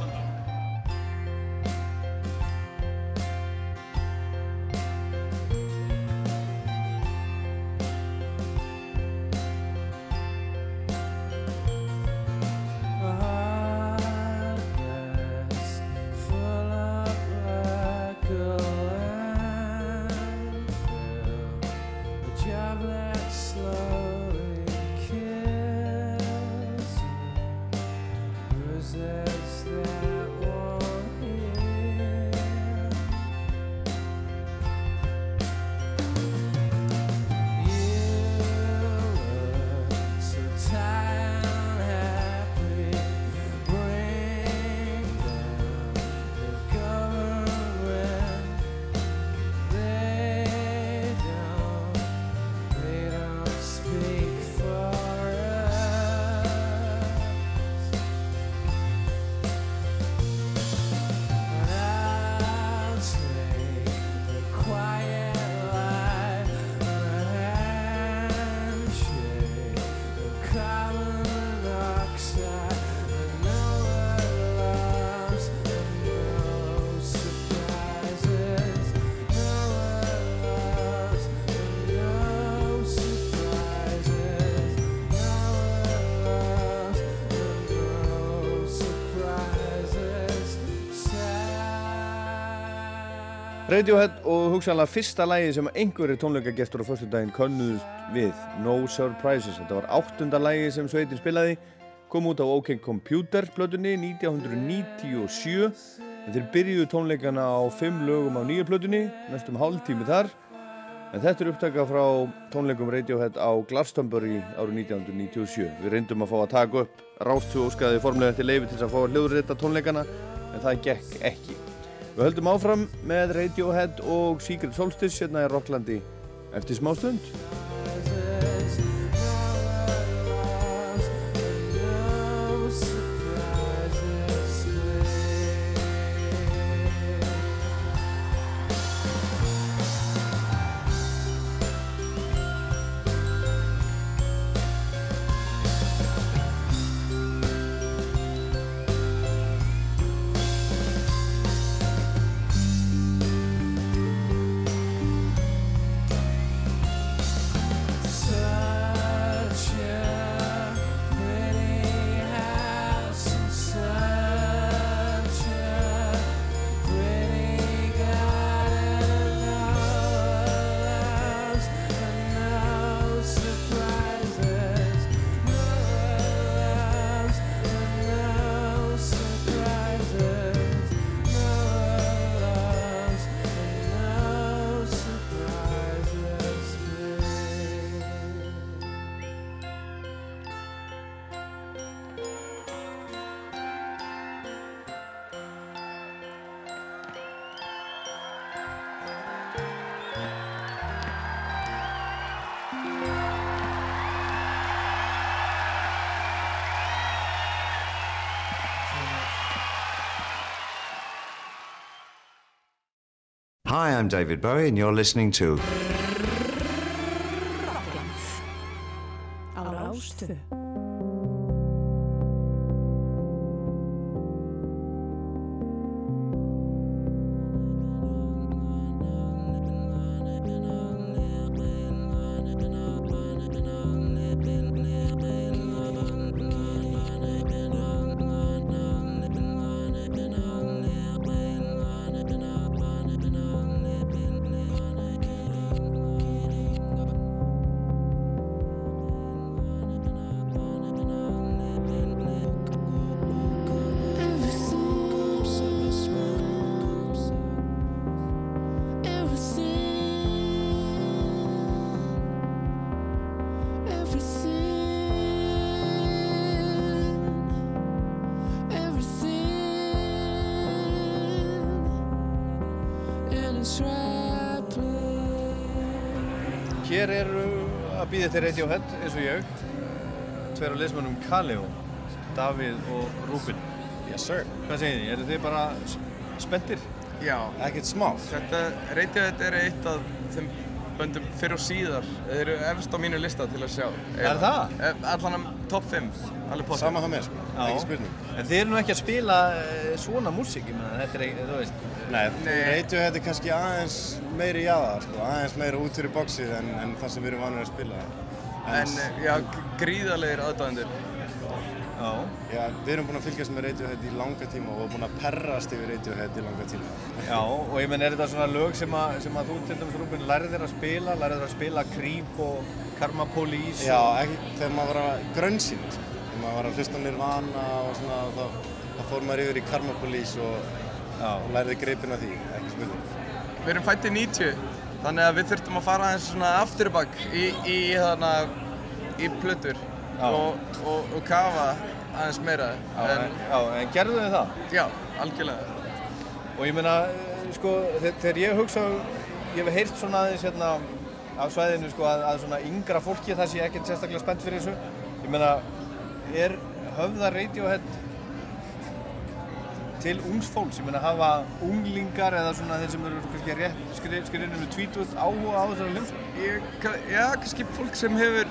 Radiohead og hugsanlega fyrsta lægi sem einhverjir tónleikagestur á föstudaginn könnuðust við, No Surprises. Þetta var áttunda lægi sem sveitin spilaði, kom út á OK Computer plötunni 1997. En þeir byrjuðu tónleikana á fimm lögum á nýju plötunni, næstum hálf tími þar. En þetta er upptaka frá tónleikum Radiohead á Glastonbury árið 1997. Við reyndum að fá að taka upp Rástu óskaði formlega til leifi til að fá að hljóðrita tónleikana, en það gekk ekki. Við höldum áfram með Radiohead og Secret Solstice hérna í Rocklandi eftir smá stund. David Bowie, and you're listening to þér Radiohead eins og ég Tveir af liðsmönnum Kaleo Davíð og Rúbin Yes sir Hvað segir þið? Eru þið bara spenntir? Já Ekkert smá Þetta Radiohead er eitt af þeim böndum fyrir og síðar Þeir eru efst á mínu lista til að sjá Er það? Eh, Allan um top 5 alveg potið Sama hjá mér, sko. Ekki spurning. En þið eru nú ekki að spila eh, svona músík, ég meina, þetta er ekki, þú veist Nei, Radiohead er kannski aðeins meiri jaðar, sko, aðeins meira út fyrir bóksið en, en það sem við erum vanir að spila. En eh, já, g- gríðarlegir aðdáðendur Já. Já, við erum búin að fylgjast með Radiohead í langa tíma og búin að perrast yfir Radiohead í langa tíma. Já, og ég menn, er þetta svona lög sem að, sem að þú til dæmis Rúbin lærið þér að spila, lærið þér að spila Creep og Karma Police Já, og... ekki þegar maður var að grönnsýn, sko. Þegar maður var að hlusta Nirvana og svona, þá, þá fór maður yfir í Karma Police og, og læriði greipin af því, ekki spurning. Við erum fættið 90 Þannig að við þurftum að fara aðeins svona afturbakk í, í, þarna, í plötur og, og, og kafa aðeins meira Já, en, já, en gerðu þið það? Já, algjörlega Og ég meina, sko, þe- þegar ég hugsa, ég hef heyrt svona aðeins hérna á svæðinu, sko, að, að svona yngra fólki það sé ekkert sérstaklega spennt fyrir þessu. Ég meina, er höfða Radiohead til ungs fólks? Ég meina, hafa unglingar eða svona þeir sem eru kannski rétt skri- skrifinu með tvítúð áhuga á þessari hljómsveit? Já, kannski fólk sem hefur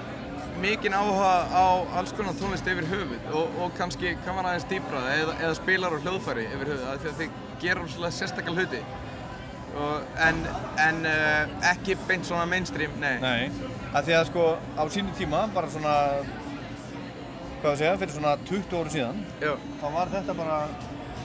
mikinn áhuga á alls konar tónlist yfir höfuð og, og kannski kann man aðeins dýbra það eða, eða spilar á hljóðfæri yfir höfuð af því að þið gera svolítið sérstakal hluti og, en, en uh, ekki beint svona mainstream, nei. Nei. Að því að sko á sínu tíma, bara svona, hvað að segja, fyrir svona 20 áru síðan, Já. þá var þetta bara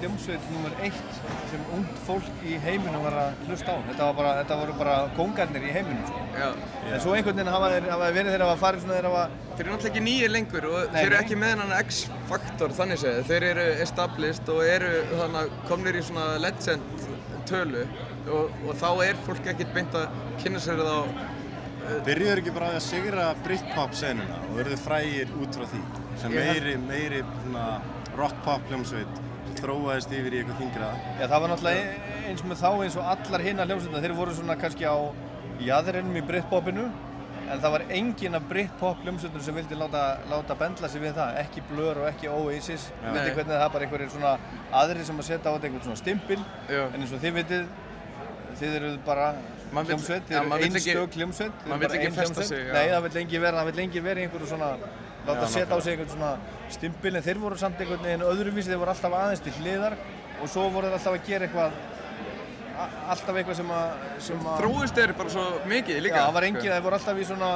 hljómsveit nummer eitt sem ungt fólk í heiminum var að hlusta á. Þetta, var bara, þetta voru bara kongarnir í heiminum, sko. Já. En svo einhvern veginn hafa þeir, verið þeir hafa farið svona þeir hafa... Þeir eru náttúrulega ekki nýjir lengur og Nei, þeir eru ekki með hennan X-faktor þannig séð. Þeir eru established og eru þannig komnir í svona legend tölu og, og þá er fólk ekkert beint að kynna sér þá Byrjuður ekki bara á að sigra Britpop senuna og verður frægir út frá því sem meiri, meiri svona, rock-pop hljómsveit þróaðist yfir í eitthvað þingra Já, það var náttúrulega eins með þá eins og allar hinna hljómsveitna. Þeir voru svona kannski á jaðrinum í Britpopinu en það var engin af Britpop hljómsveitum sem vildi láta, láta bendla sig við það. Ekki Blur og ekki Oasis. Við veitum hvernig það er bara einhverjir svona aðrir sem að setja á þetta einhvern svona stimpil. Já. En eins og þið vitið, þið eruð bara hljómsveit, þið eru einstök hljómsveit. þið vill bara ekki ein festa hljómsveit. Nei, það vill lengi vera, það vill lengi vera í einhverju svona láta Já, setja á sig einhvern svona stimpil en þeir voru samt einhvern veginn öðruvísi, þeir voru alltaf aðeins til hliðar og svo voru þeir alltaf að gera eitthvað alltaf eitthvað sem að sem að þróist er bara svo mikið líka. Já, það var engin, þeir voru alltaf í svona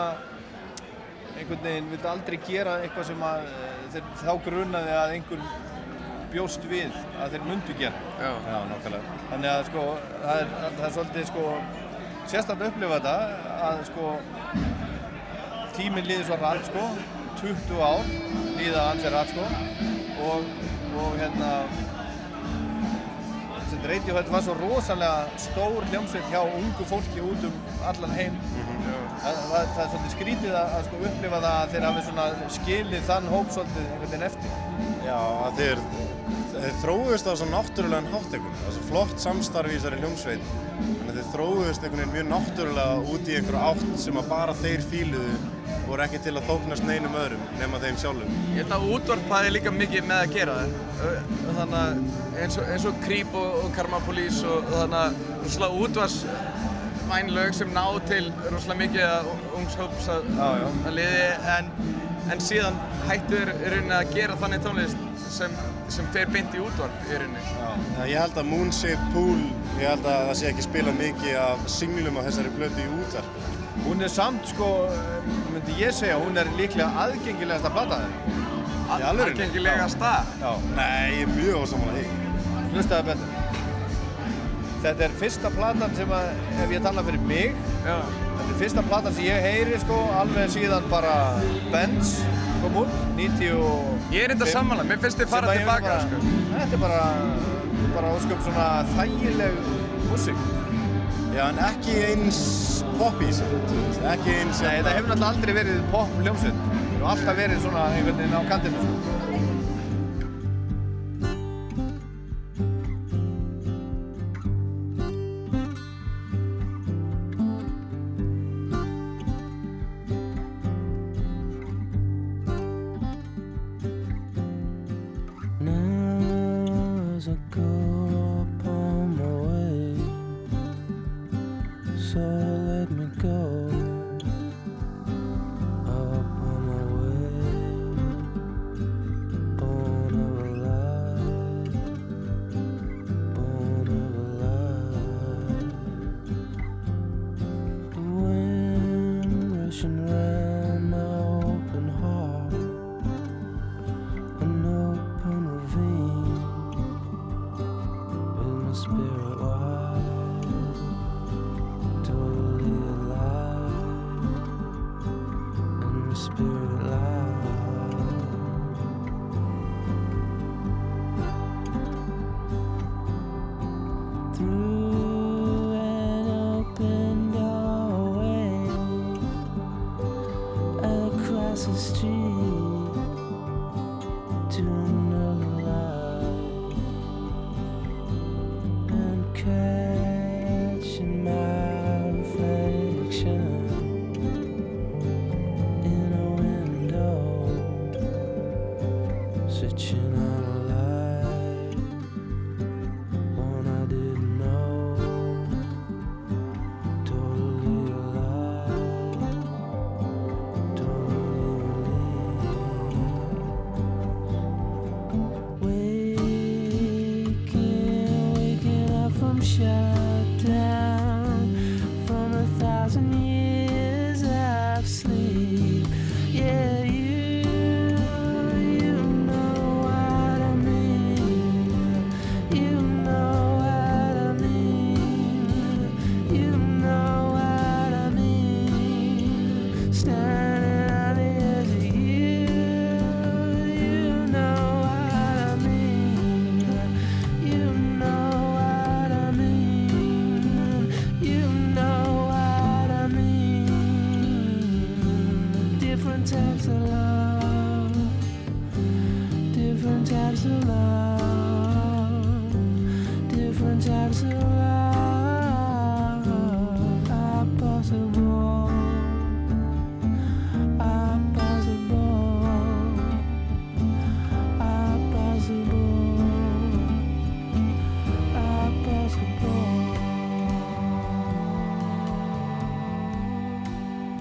einhvern veginn vildi aldrei gera eitthvað sem að eh, þeir þá grunaði að einhver bjóst við að þeir myndu gera Já, Já, nákvæmlega. Þannig að sko, það er, það er svolítið sko sérstaklega að upplifa þetta að sko tíminn líður svo rætt sko 20 ár líða hans er rætt sko. Og, og hérna Radiohead var svo rosalega stór hljómsveit hjá ungu fólki út um allan heim. Það, það, það er svolítið skrítið að, að sko upplifa það að þeir hafi skilið þann hóp svolítið einhvern veginn eftir. Já, þeir, þeir þróuðist á svo náttúrulegan hátt einhvern veginn. Það er svo flott samstarf í hljómsveit. Þannig að þeir þróuðist einhvern veginn mjög náttúrulega út í einhverju átt sem að bara þeir fíluðu voru ekki til að þóknast neinum öðrum nema þeim sjálfum. Ég held að útvarp hafi líka mikið með að gera það. Þannig að eins og, eins og Creep og, og Karma Police og þannig að rosalega útvarsvæn lög sem ná til rosalega mikið ungshóps að, að liði en, en síðan hættur í rauninni að gera þannig tónlist sem, sem fer beint í útvarp í rauninni. Já, ég held að Moonshaped Pool, ég held að það sé ekki spila mikið af singlum á þessari blötu í útvarp. Hún er samt, sko, myndi ég segja, hún er líklega aðgengilegasta plata þeirra. Í alvörunni? Aðgengilegasta? Já. Nei, ég er mjög ósamála því. Hlustaði betur. Þetta er fyrsta platan sem að, ef ég tala fyrir mig, Já. þetta er fyrsta platan sem ég heyri, sko, alveg síðan bara Benz kom út, 90 og... Ég er enda sammála, mér finnst þið fara að tilbaka, bara- sko. Þetta er bara, bara ósköp svona þægileg músík. Já, en ekki eins þú veist, ekki eins... Nei, það hefur náttúrulega aldrei verið pop hljómsveit. Það hefur alltaf verið svona einhvern veginn á kantinu,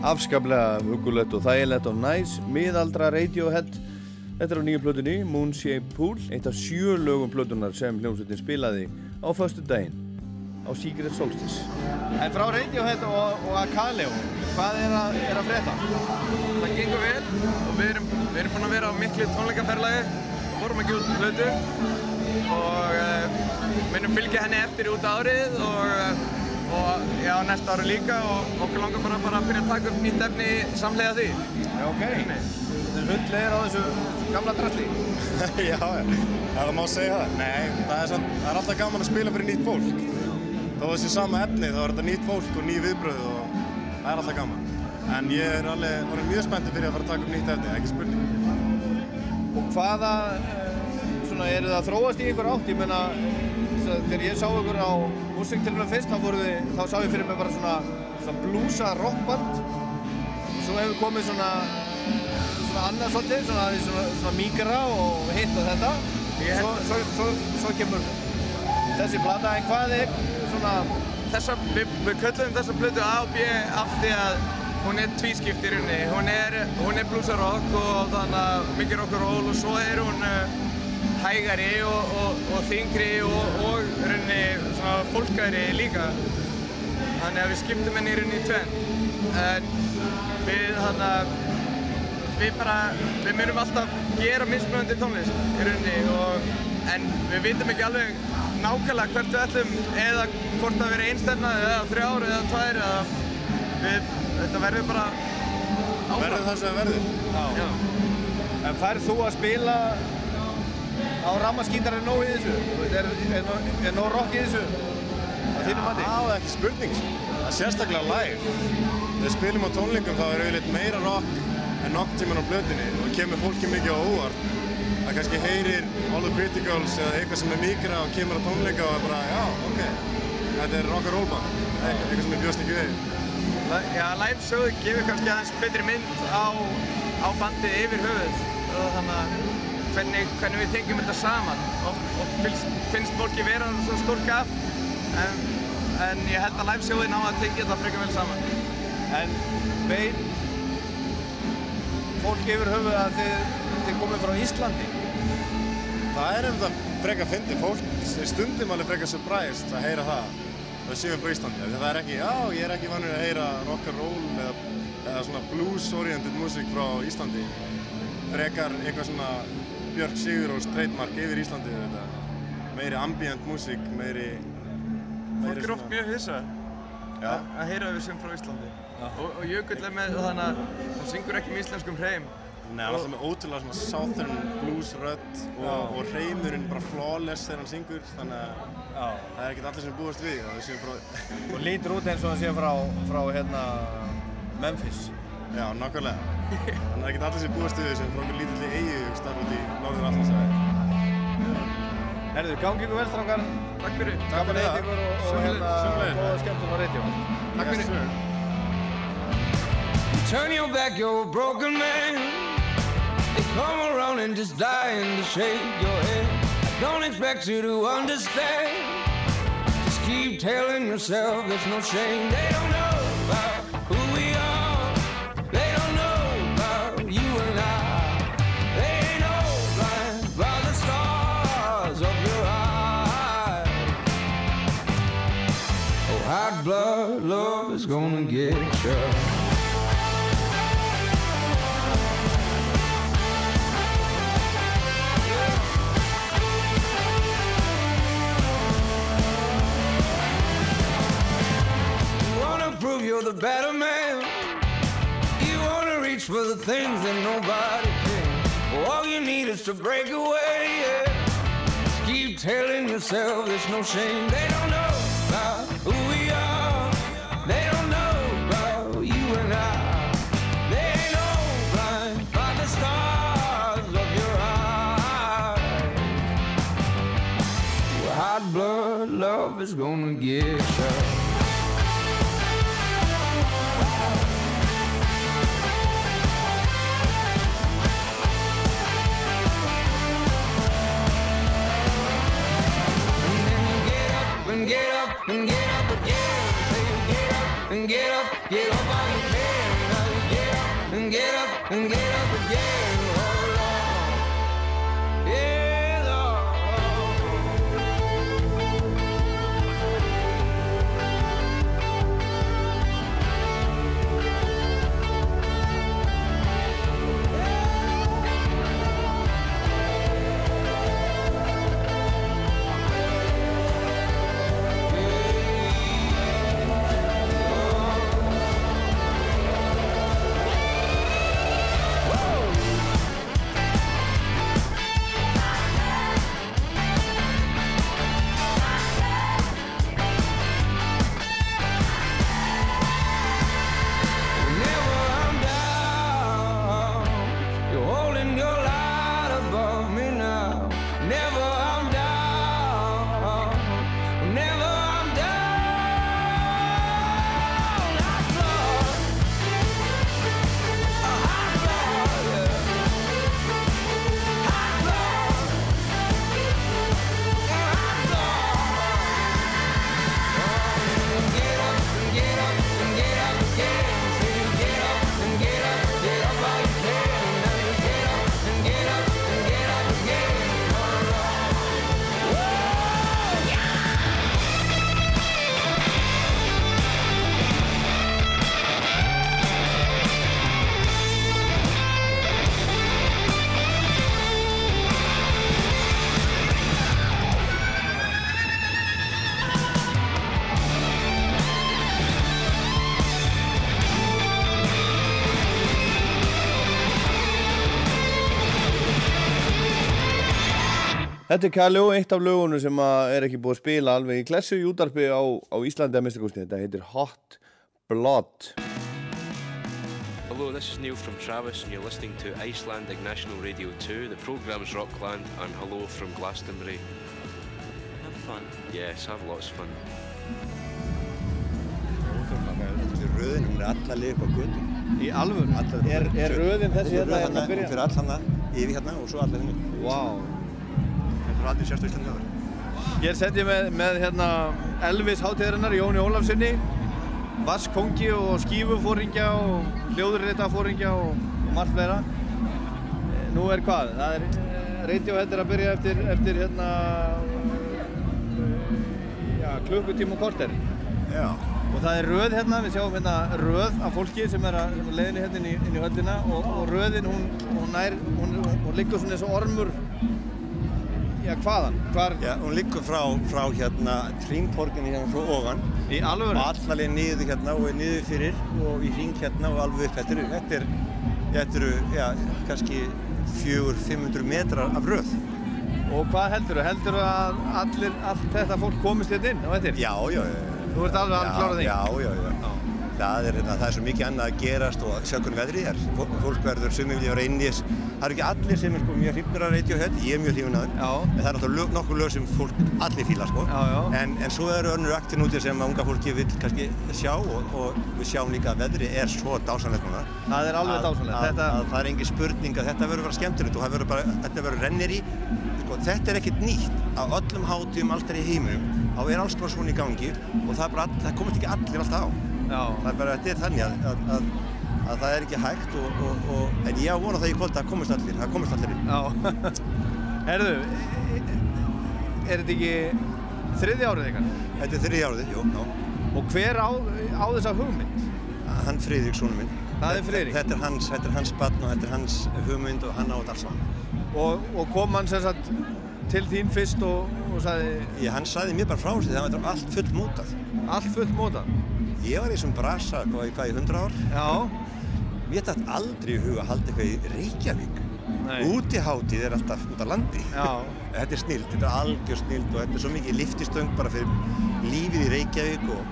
Afskaplega hugulegt og þægilegt og næs, miðaldra Radiohead. Þetta er á nýju plötunni, Moonshaped Pool, eitt af sjö lögum plötunar sem hljómsveitin spilaði á föstu daginn á Secret Solstice. En frá Radiohead og, og Akaleo, hvað er að, er að frétta? Það gengur vel og við erum, við erum búin að vera á miklu tónleikaferlagi og vorum að gefa út plötu og uh, minnum fylgja henni eftir út árið og, uh, og já, næsta ári líka og okkur langar bara að fara að byrja að taka upp nýtt efni samlega því. Já, ok. Þetta er hundlegir á þessu gamla drasli. já, já, það má segja það. Nei, það er, samt, það er alltaf gaman að spila fyrir nýtt fólk. Þó þessi sama efni, þá er þetta nýtt fólk og ný viðbröð og það er alltaf gaman. En ég er alveg orðinn mjög spenntið fyrir að fara að taka upp nýtt efni, ekki spurning. Og hvaða, eh, svona, eru það að þróast í einhver átt? Ég meina, svo þegar ég sá ykkur á músiktilunum fyrst, þá, þið, þá sá ég fyrir mig bara svona, svona blúsa rockband. Svo svo hefur komið svona, svona annað svolítið, svona, svona, svona mýkra og hitt og þetta. Svo, svo, svo, svo kemur þessi plata, en hvað er svona... Þessa, við, við köllum þessa plötu A og B af því að hún er tvískipt í rauninni. Hún er, er bluesarokk og þannig að mikið rock'n'roll og svo er hún uh, hægari og, og, og þingri og, og rauninni svona fólkari líka. Þannig að við skiptum henni rauninni í tvenn. En við þannig að við bara, við myndum alltaf gera mismunandi tónlist í rauninni og en við vitum ekki alveg nákvæmlega hvert við ætlum eða hvort það verið einstefna eða þrjár eða tvær eða við, þetta verður bara áfram. Verður það sem verður? Já. En færð þú að spila á rammaskítar er nóg í þessu? Er, er, er nóg rock í þessu? Á þínum mati? Já, það er ekki spurning. Það er sérstaklega live. Þegar við spilum á tónlingum þá er auðvitað meira rock en nokk tíman á blöðinni og kemur fólki mikið á óvart. Það kannski heyrir All the Pretty Girls eða eitthvað sem er mikra og kemur á tónleika og er bara, já, ok, þetta er rock and roll band. Eitthvað, sem ég bjóst ekki við. Já, live showið gefur kannski aðeins betri mynd á, á bandið yfir höfuð þannig að hvernig, hvernig við tengjum þetta saman og, og finnst, finnst fólki vera svo stór gap en, en ég held að live showið ná að tengja þetta frekar vel saman. En veit fólk yfir höfuð að þið, þið komið frá Íslandi? Það er um þetta frekar fyndið fólk, stundum alveg frekar surprised að heyra það. Það séum frá Íslandi. að Það er ekki, já, ég er ekki vanur að heyra rock and roll eða, eða svona blues-oriented músík frá Íslandi. Frekar eitthvað svona Björk Sigurós trademark yfir Íslandi, þetta. Meiri ambient músík, meiri... Fólk er oft mjög hissa Já. að heyra við sem frá Íslandi og, og Jökull er með þannig að hún syngur ekki með íslenskum hreim Nei, hann er alltaf með ótrúlega svona southern blues rödd og, og hreimurinn bara flawless þegar hann syngur, þannig að það er ekkert allir sem búast við. Og lítur út eins og hann sé frá, frá hérna, Memphis. Já, nákvæmlega. Þannig að ekkert allir sem búast við sem frá okkur lítilli eigu starf út í norður Allandsæði. Herðu, gangi ykkur vel, strákar. Takk fyrir. Gaman að ykkur og, og hérna, góða skemmtum á reytjum. Takk fyrir. Turn your back, you're a broken man. They come around and just dying to shake your head. I don't expect you to understand. Just keep telling yourself there's no shame. They don't know about blood love is gonna get you. You wanna prove you're the better man. You wanna reach for the things that nobody can. All you need is to break away. Yeah. Just keep telling yourself there's no shame. They don't know about who we love is gonna get and get up and get up and get up again. Say get up and get up, get up while you can. Get up and get up and get up again. Þetta er Kalljó, eitt af lögunum sem að er ekki búið að spila alveg í klessu í útarpi á, á Íslandi að minnstakosti. Þetta heitir Hot Blood. Hello, this is Neil from Travis, and you're listening to Icelandic National Radio 2. The programme's Rockland, and hello from Glastonbury. Have fun. Yes, have lots of fun. Röðin, hún er alla leið upp á götu. Í alvöru? Er- er röðin þessi hérna hérna? Hún fyrir all hana, yfir hérna og svo allir henni. Vá. Þetta er aldrei sérst á Íslandi áður. Hér sett ég með, með hérna Elvis hátíðarinnar, Jóni Ólafsinni, Vass Kongi og Skífufóringja og Hljóðurreitafóringja og, og margt meira. Eh, Nú er hvað? Það er eh, Radiohead er að byrja eftir, eftir hérna, eh, já, klukkutíma og korter. Já. Og það er röð hérna, við sjáum hérna röð af fólki sem er að sem er leiðinni hérna inn í, inn í höllina og, og röðin hún, hún, nær, hún, hún liggur svona eins og ormur, já hvaðan? Hvar? Já, hún liggur frá, frá hérna Trímporginni hérna frá ofan. Í alvöru? Allalegi niður hérna og niður fyrir og í hring hérna og alveg upp. Þetta eru, þetta er, þetta eru, já, kannski 400-500 metrar af röð. Og hvað heldur þú? Heldur þú að allir, allt þetta fólk komist hérna inn á eftir? Já, já, já. Þú ert alveg alveg klárað því? Já, já, já. Það er, það er svo mikið annað að gerast og sjá hvernig veðrið er. Fó- Fólk verður sumið vilja vera þess. Það eru ekki allir sem er sko mjög hrifnir að Radiohead, ég er mjög hrifnir að þeim. En það er náttúrulega nokkur lög sem fólk allir fíla sko. Já, já. En, en svo eru önnur aktin úti sem unga fólki vil kannski sjá og, og við sjáum líka að veðrið er svo dásanlegt núna. Það er alveg. Að, Þetta- að, það er engin spurning að þetta verður bara skemmtilegt og það verður bara, þetta verður rennir í. Sko, þetta er ekkert nýtt. Á öllum hátíðum alltaf í heiminum þá er alls konar svona í gangi og það, er bara, all- það komast ekki allir alltaf á. Já. Það er bara, þetta er þannig að, að, að, að það er ekki hægt og, og, og, en ég á vona það í kvöld að það komast allir, það komast allir. Herðu, er þetta ekki þriði árið ykkar? Þetta er þriði árið, jú, já. Og hver á, á þessa hugmynd? Hann Friðrik, sonu minn. Það er Friðrik? Þetta er hans, þetta er hans barn og þetta er hans hugmynd og hann á þetta alls saman. Og, og kom hann sem sagt til þín fyrst og, og sagði... Já, hann sagði mér bara frá þessu þegar þetta var allt full mótað. Allt full mótað? Ég var í þessum brasa, hvað, hvað, í 100 ár? Já. Mér dætt aldrei í huga að halda eitthvað í Reykjavík. Nei. Útihátíð er alltaf út á landi. Þetta er snilt, þetta er algjör snilt og þetta er svo mikið liftistöng bara fyrir lífið í Reykjavík og,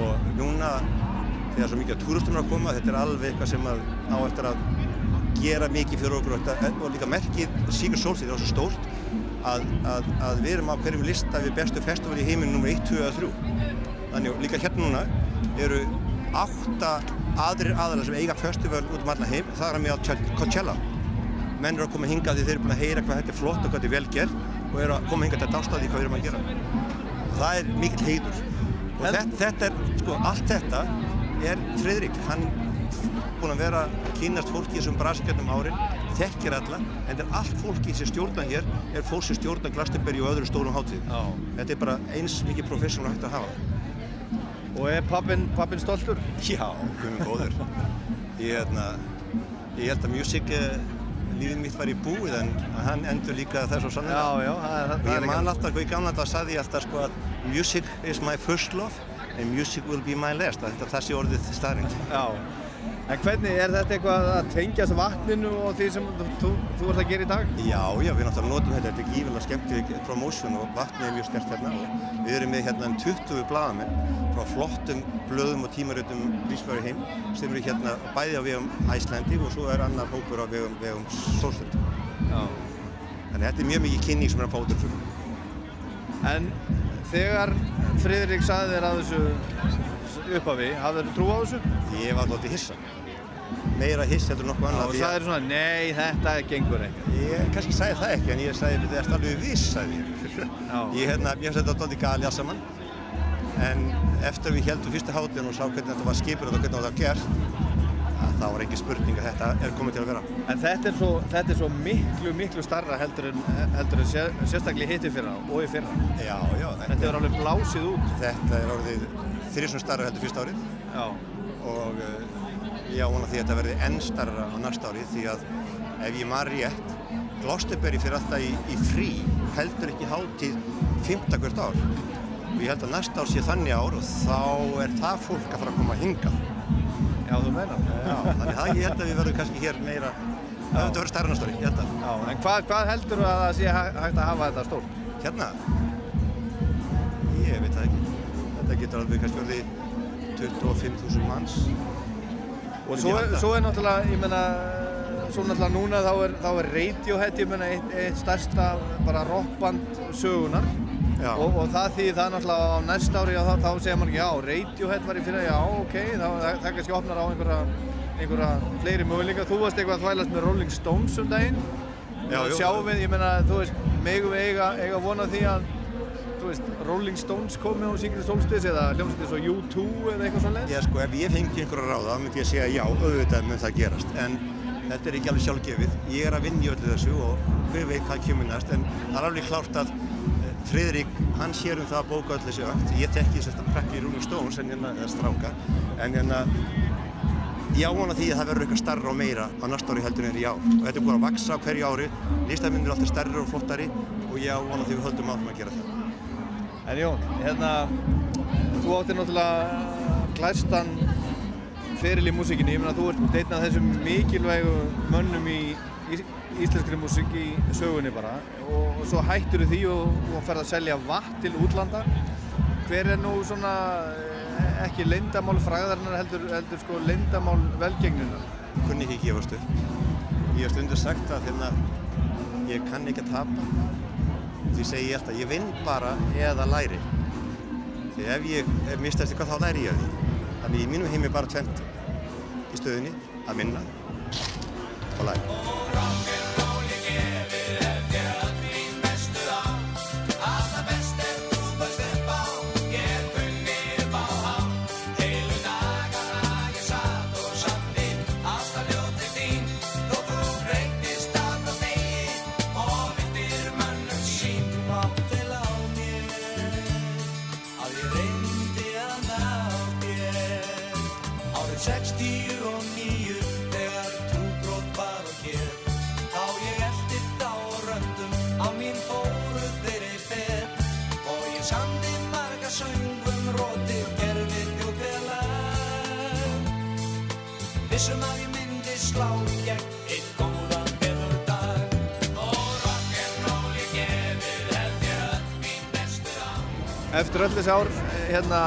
og núna þegar svo mikið að túristum er að koma, þetta er alveg eitthvað sem að á eftir að gera mikið fyrir okkur og, þetta, og líka merkið Sigur Solstíð er svo stórt að, að, að við erum á hverjum lista við bestu festival í heiminn nr. 1, 2 eða 3. Þannig og líka hérna núna eru átta aðrir aðalar sem eiga festival út um allan heim, það er að mjög Coachella. Menn eru að koma hingað því þeir eru búin að heyra hvað þetta er flott og hvað þetta er vel gert og eru að koma hingað til að dásta því hvað við erum að gera. Það er mikill heiður. Og þetta, þetta er, sko, allt þetta er Friðrik, hann búinn að vera að kynast fólki í þessum brasikjöndum árin, þekkir alla, en þetta er allt fólki sem stjórna hér, er fólk sem stjórna Glastonbury og öðrum stórum hátíðum. Þetta er bara eins mikið professional hægt að hafa. Og er pappin, pappin stoltur? Já, guðminn góður. Ég, hérna, ég held að music, eh, lífið mitt var í búið en hann endur líka þess og sannlega. Já, já, það er- það ég man alltaf, hvað í gamla þetta sagði ég alltaf sko að music is my first love and music will be my last. Þetta það sé orðið staðrind. Já. En hvernig, er þetta eitthvað að tengjast vatninu og því sem þú, ert að gera í dag? Já, já, við náttúrulega notum þetta, þetta er gífilega skemmtileg promotion og vatnið er mjög stert hérna við erum með hérna um 20 blaðamenn frá flottum blöðum og tímaritum vísbæri heim sem eru hérna bæði á vegum Æslandi og svo er annar hópur á vegum, vegum Solstund. Já. Þannig þetta er mjög mikið kynning sem er að fá þessu. En þegar Friðrik saði þér að þessu upphafi, hafði þér trú á þessu? Ég var alltaf hissa. Meira hissa heldur en nokkuð annað. og því að- sagði þér svona, nei, þetta gengur ekki. Ég kannski sagði það ekki, en ég sagði, þetta er alveg viss, sagði ég. Ég, hérna, ég sagði þetta alltaf gali alls saman. En eftir við heldum fyrsta hátíðan og sá hvernig þetta var skipur og hvernig þetta var gert, það var engin spurning að þetta er komið til að vera. En þetta er svo, þetta er svo miklu, miklu starra heldur en, heldur en sér, sérstaklega hitti fyrra og í fyrra. Já, já. Þetta er alveg blásið út. Þetta er orðið þrjusum starra heldur fyrsta árið. Já. Og uh, ég vona því að þetta verði enn starra á næsta árið því að ef ég maður rétt, Gloucesterbury fyrir alltaf í, í frí, heldur ekki hátíð 15 hvert ár. Og ég held að næsta ár sé þannig ár og þá er það fólk að fara að koma hingað. Já, þú meinar. Já, þannig að ég held að við verðum kannski hér meira Það vera stærra stóri, ég held að. Já, en hvað, hvað heldur að það sé hæ- hægt að hafa þetta stórt? Hérna? Þetta getur alveg kannski orðið 25.000 manns. Og svo, er- svo er náttúrulega, ég meina, svo náttúrulega núna þá er, þá er Radiohead, ég meina, eitt, eitt stærsta bara rockband sögunar. Og, og það því það náttúrulega á næsta ári, þá, þá segir maður ekki, já, Radiohead var í fyrra, já, ok, þá, það, það kannski opnar á einhverja, einhverja fleiri möguleika. Þú varst eitthvað að þvælast með Rolling Stones um daginn. Jú. Sjáum við, ég meina, þú veist, megum við eiga, eiga vona því að, veist, Rolling Stones komi á Secret Solstice eða hljómsveitir svo U2 eða eitthvað svona Já, sko, ef ég fengi einhverja ráða, myndi ég segja já, auðvitað mun það gerast. En þetta er ekki alveg sjálfgefið. Ég er að vinna í öllu þessu og hver veit hvað kemur næst. En það er alveg klárt að eh, Friðrik, hann sér um það að bóka öll þessi ökt. Ég tekki þess að krakki í Rolling Stones, en hérna, eða stráka. En hérna, ég ávona því að það verður eitthvað starra og meira á næsta ári heldur en er í ár. Og þetta er búin að vaksa á hverju ári. Listamennin er alltaf starri og flottari og ég ávona því við höldum áfram að gera það. En Jón, hérna, þú átti náttúrulega glæstan feril í músíkinni. Ég meina, þú ert einn af þessum mikilvægu mönnum í ís íslenskri músík í sögunni bara. Og, og svo hættur því og, og ferð að selja vatn til útlanda. Hver er nú svona, eh, ekki leyndamál fræðarinnar heldur, heldur sko leyndamál velgengnunar? kunni ekki gefast upp. Ég hef stundur sagt að hérna, ég kann ekki að tapa. Því segi ég alltaf, ég vinn bara eða læri. Því ef ég mistast eitthvað þá læri ég af því. Þannig í mínum heimi bara tvent í stöðunni að vinna og læra. Eftir öll þessi ár, eh, hérna,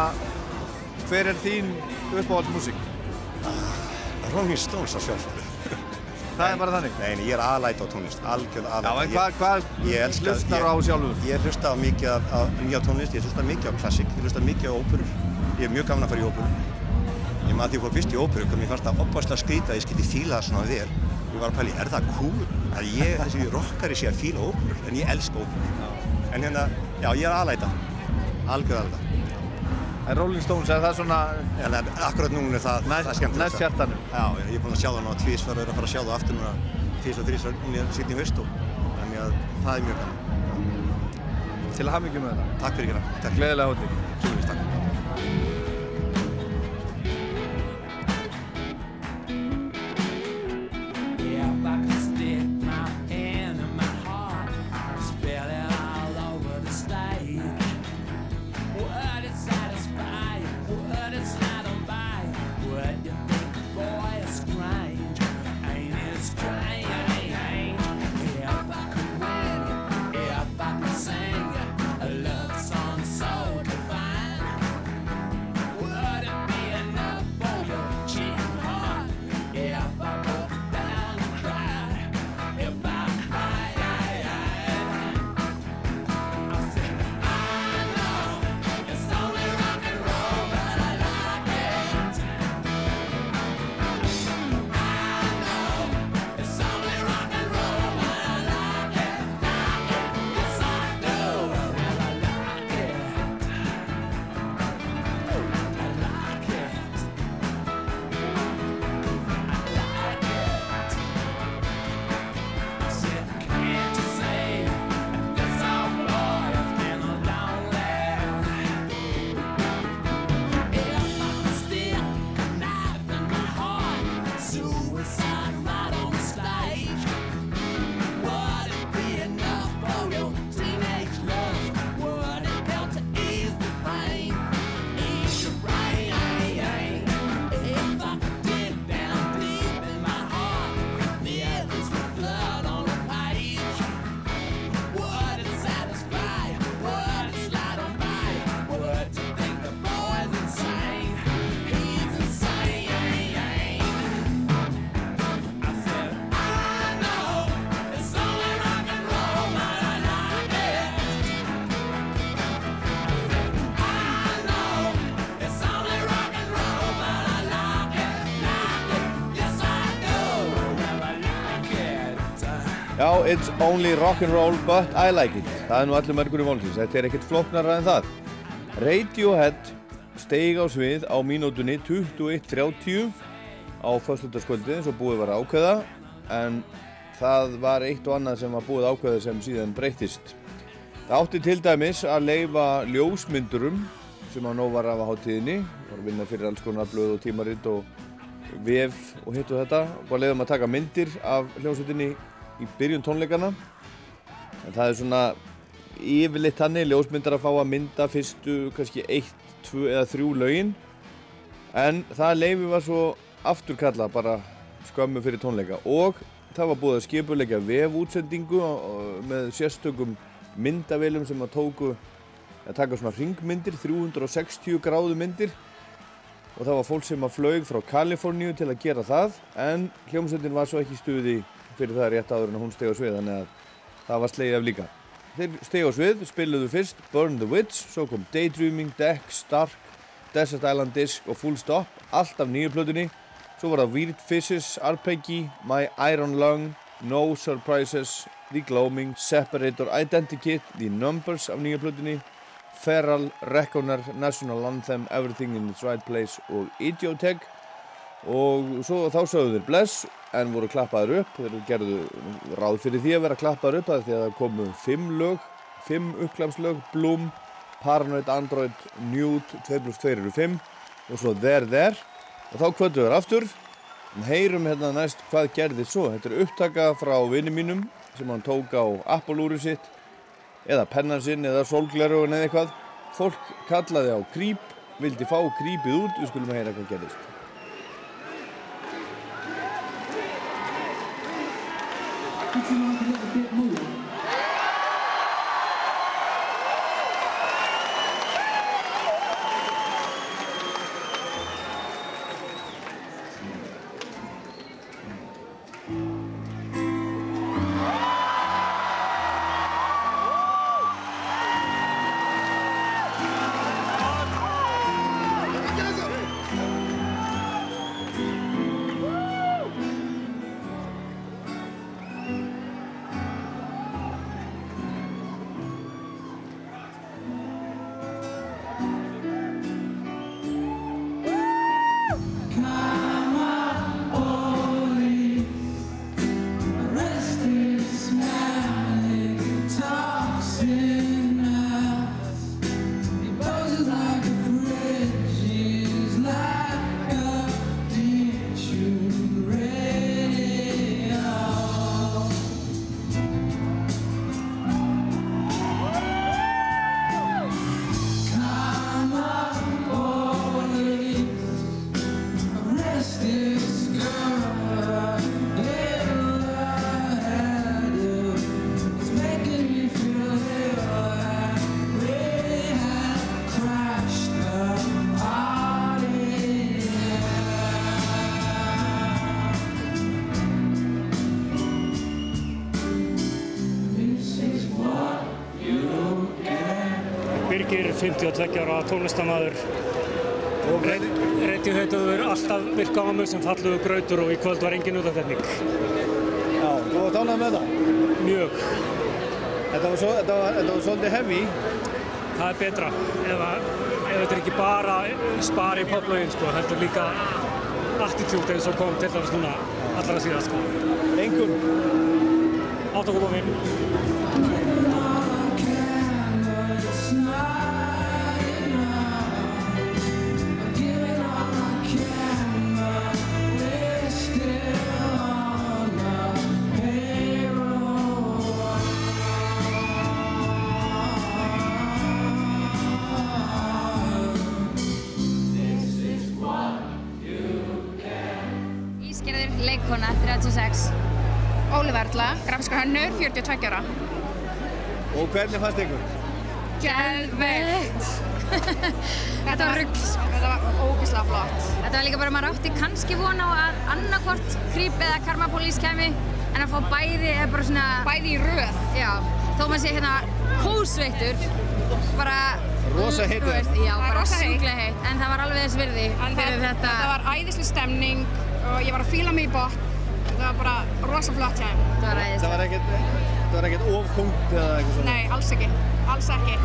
hver er þín uppáhaldsmusík? Rolling Stones að sjálfsögðu. Það er bara þannig? Nei, ég er aðlæta á tónlist, algjörð aðlæta. Já, en hvað- hlustar á sjálfur? Ég hlusta á mikið af nýja tónlist, ég hlusta mikið á klassík, ég hlusta mikið á óperur. Ég er mjög gaman að fara í óperur. Ég maður því ég fór fyrst í óperu, mér fannst það opaslega skrýta að ég skilti fíla það svona vel. Ég var að pæli, er það cool að ég, þessi rockari sé að fíla óperur, en ég elska óperur. En hérna, já, ég er aðlæta, algjörð aðlæta. En Rolling Stones, er það svona... Já, en akkurat núna er það, það er skemmtilegt. næst hjartanum. Já, ég er búinn að sjá það og er að fara að sjá það aftur núna tvísvar, þrísvar inn í sýtni haust og þannig að það er mjög gaman. Til að hafa mikið með þetta. Takk fyrir ykkur. Takk. Gleðilega hóttir. It's only rock'n'roll but I like it. Það er nú allir mörgur í málsins, þetta er ekkert flóknara en það. Radiohead steig á svið á mínútunni 21.30 á föstudagskvöldið eins og búið var ákveða en það var eitt og annað sem var búið ákveða sem síðan breytist. Það átti til dæmis að leifa ljósmyndurum sem að nóg var af að hátíðinni, var að vinna fyrir alls konar blöð og tímaritt og vef og hitt og þetta og bara leiðum að taka myndir af hljómsveitinni í byrjun tónleikana. En það er svona yfirleitt hannig ljósmyndar að fá að mynda fyrstu kannski eitt, tvö eða þrjú lögin. En það leifi var svo afturkalla bara skömmu fyrir tónleika. Og það var búið að skipuleika vefútsendingu með sérstökum myndavélum sem að tóku að taka svona ringmyndir, 360 gráðu myndir. Og það var fólk sem að flög frá Kaliforníu til að gera það. En hljómsveitin var svo ekki í stuði fyrir það rétt áður en hún steg á svið þannig að það var slegið af líka. Þeir steg á svið, spiluðu fyrst Burn the Witch, svo kom Daydreaming, Deck, Stark, Desert Island Disc og Full Stop, allt af nýju plötunni. Svo var það Weird Fishes, Arpeggi, My Iron Lung, No Surprises, The Gloaming, Separator, Identikit, The Numbers af nýju plötunni, Feral, Reckoner, National Anthem, Everything in its Right Place og Idiotech og svo, þá sögðu þeir bless en voru klappaður upp, þeir gerðu ráð fyrir því að vera klappaður upp því að það komu fimm lög, fimm uppklamslög, Bloom, Paranoid, Android, Nude, 2 plus 2 eru 5 og svo There There. Og þá kvöldu þeir aftur. Og heyrum hérna næst hvað gerði svo, þetta er upptaka frá vinni mínum sem hann tók á Apple-úru sitt eða pennan sinn eða sólglerugun eða eitthvað. Fólk kallaði á krýp vildi fá krýpið út, við skulum að heyra hvað gerðist 52 ára tónlistamæður og Radiohead hefur alltaf virkað á mig sem falluðu grautur og í kvöld var engin útafetning. Já, þú var tánað með það? Mjög. Þetta var, svo, þetta var, þetta var svolítið heavy? Það er betra ef, ef þetta er ekki bara spari í poplögin sko, heldur líka attitút eins og kom til dæmis núna allra síðast sko. Engun? 8,5. Hönnur, 42 ára. Og hvernig fannst ykkur? Geðveikt! Þetta var rugg, sko. Þetta var ógeðslega flott. Þetta var líka bara, maður átti kannski von á að annarkvort Creep eða Karma Police kemi, en að fá bæði er bara svona... Bæði í röð? Já, þó maður sé hérna kósveittur, bara... Rosa heitt. þú veist, Já, bara sjúklega heitt, en það var alveg þess virði En fyrir þetta. þetta var æðislega stemning og ég var að fíla mig í botn. Þetta Þetta var bara rosa flott hjá þeim. Það var Það var ekkert, það var ekkert ofþungt eða eitthvað svona? Nei, alls ekki. Alls ekki.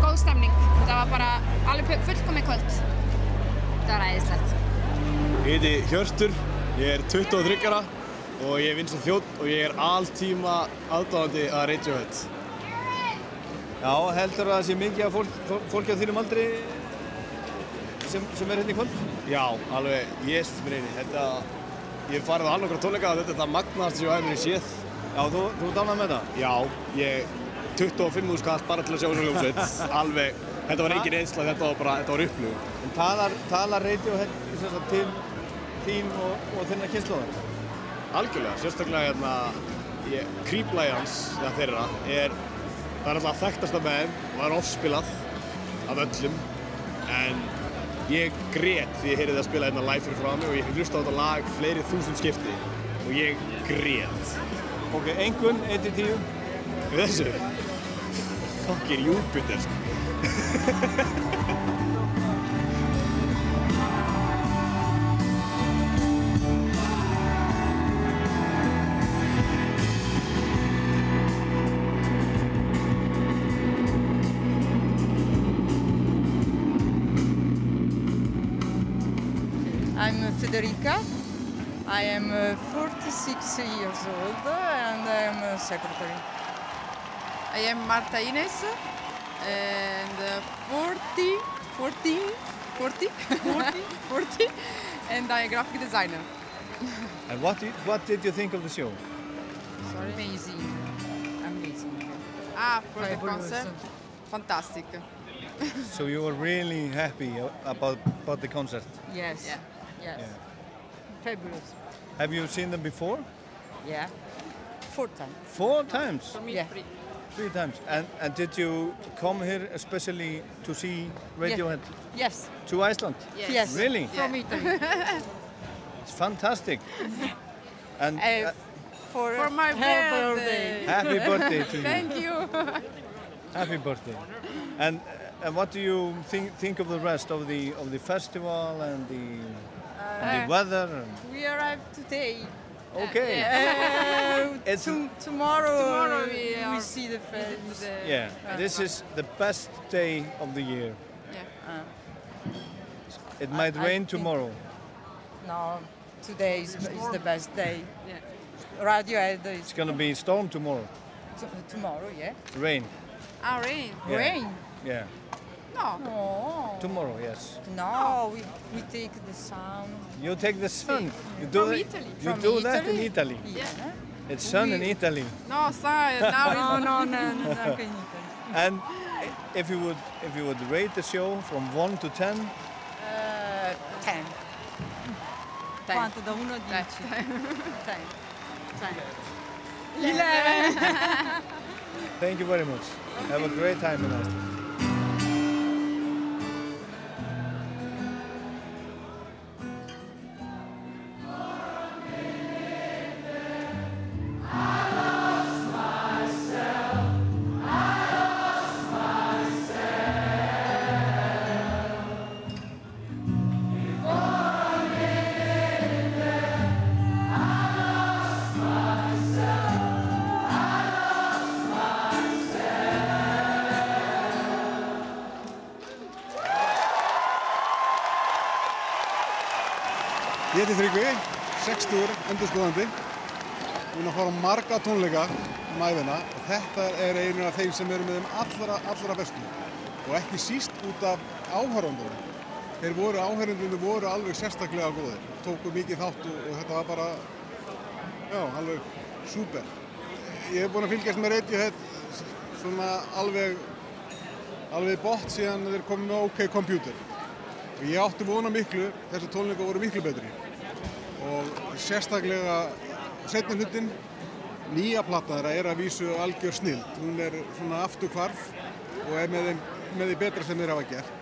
Góð stemning. Þetta var bara alveg fullkomið kvöld. Það var æðislegt. Ég heiti Hjörtur, ég er 23 ára og ég er vinstum þjótt og ég er alltíma aðdáðandi að Radiohead. Já, heldur að það sé mikið af fólk, fólki á þínum aldri sem, sem er hérna í kvöld? Já, alveg, ég stið mér eini. Þetta, ég hef farið á hann okkur tónleika og þetta er það magnast sem ég hef mér séð. Já, þú, þú dánað með það? Já, ég 25.000 kall bara til að sjá þessu hljómsveit. alveg, þetta var engin einsla, þetta var bara, þetta var upplifun. En talar, talar Radiohead sem sagt, til þín og, og þinna kynnslóðar? Algjörlega, sérstaklega hérna, hans, eða þeirra, er, það er alltaf þekktasta með þeim og það er ofspilað af öllum, en ég grét því ég heyrði það spila hérna live fyrir frá mig og ég hef hlustað á þetta lag fleiri þúsund skipti og ég grét. Ok, einhvern, 1-10? Við þessu? Fucking Júpiter. I'm Federica. I am uh, 46 years old I am a secretary. I am Marta Ines and uh, 40, 14, 40, 40, 40, and I'm a graphic designer. And what did, what did you think of the show? Sorry. Amazing. Amazing. Ah, for the Fabulous. concert, fantastic. So you were really happy about, about the concert? Yes. Yeah. Yes. Yeah. Fabulous. Have you seen them before? Yeah. Four times. Four times? For me, Yeah. three. Three times. And, and did you come here especially to see Radiohead Yes. to Iceland? Yes. Yes. Really? From Italy. It's fantastic. And Uh, for, for my her birthday. Happy birthday to you. Thank you. happy birthday. And, and what do you think, think of the rest of the, of the festival and the, and the Uh, weather? And, We arrived today. Okay. Uh, It's- to- tomorrow, tomorrow we, we see the fest. yeah, this is the best day of the year. Yeah. It might I rain think- tomorrow. No, today is, is the best day. Yeah. Is It's gonna be storm tomorrow. t- tomorrow, yeah? Rain. Ah, rain. Yeah. Rain? Yeah. No. No. Tomorrow, yes. No, we, we take the sun. You take the sun. You do From that, Italy. You From do that in Italy? Italy. Yeah. It's sun in Italy. No, sorry. Now no, it's no, no, no, no, in Italy. And if you would if you would rate the show from one to ten, Uh, 10. Ten. Quanto da 1 a 10? Ten. 10. 10. 11. thank you very much. Have a great time in Iceland. 60 endurskoðandi. Erum að fara á marga tónleika um æfina og þetta er einu af þeim sem eru með þeim allra, allra bestu. Og ekki síst út af áhörðundunum. Þeir voru, áhörðundunum voru alveg sérstaklega góðir. Tóku mikið þátt og, og þetta var bara, já, alveg súper. Ég hef búin að fylgjast með Radiohead svona alveg, alveg bótt síðan þeir komið með OK Computer. Og ég átti vona miklu, þessi tónleika voru miklu betri. Og sérstaklega setni hlutin, nýja platta þeirra er að vísu algjör snild. Hún er svona afturkvarf og er með, þeim, með því betra sem þeir hafa gert.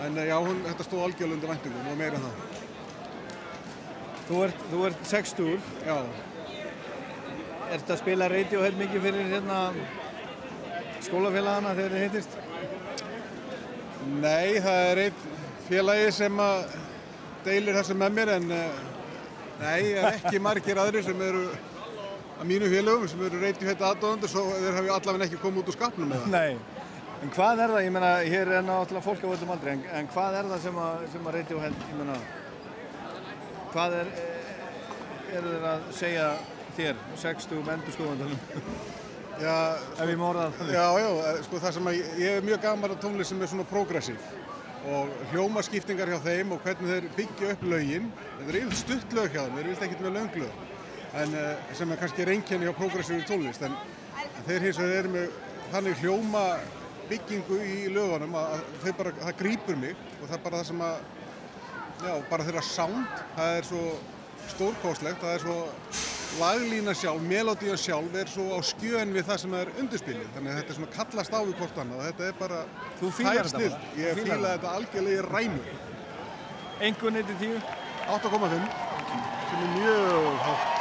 En já, hún, þetta stóð algjörlega undir væntingum og meira en það. Þú ert, þú ert 60. Já. Ertu að spila Radiohead mikið fyrir hérna skólafélagana þegar þið hittist? Nei, það er einn félagi sem að deilir þessu með mér en uh, Nei, það er ekki margir aðrir sem eru að mínu félögum sem eru Radiohead aðdóðandur svo þeir hafi allavega ekki komið út úr skapnum með það. Nei, en hvað er það, ég meina, hér er náttúrulega fólk á öllum aldri, en, en hvað er það sem að, sem að Radiohead, ég meina, hvað er, eru þeir að segja þér, 60 endurskóðandunum? Já, Ef ég má orða það. Já, já, eh, sko það sem að ég, ég er mjög gaman að tónlist sem er svona progressív og hljómaskiptingar hjá þeim og hvernig þeir byggja upp lögin. Þetta er yfir stutt lög hjá þeim, þeir eru vilt ekkert með lönglög, en uh, sem er kannski reynkenni hjá progressífi tónlist, en þeir hins vegar eru með þannig hljóma byggingu í lögunum að, þeir bara, það grýpur mig og það er bara það sem að, já, bara þeirra sound, það er svo stórkostlegt, það er svo laglína sjálf, melodían sjálf er svo á skjön við það sem er undirspilið þannig að þetta er svona kallast á við hvort annað og þetta er bara þetta snill. bara? Ég fíla þetta? algjörlega í ræmu Engun 1-10? 8,5 sem er mjög hátt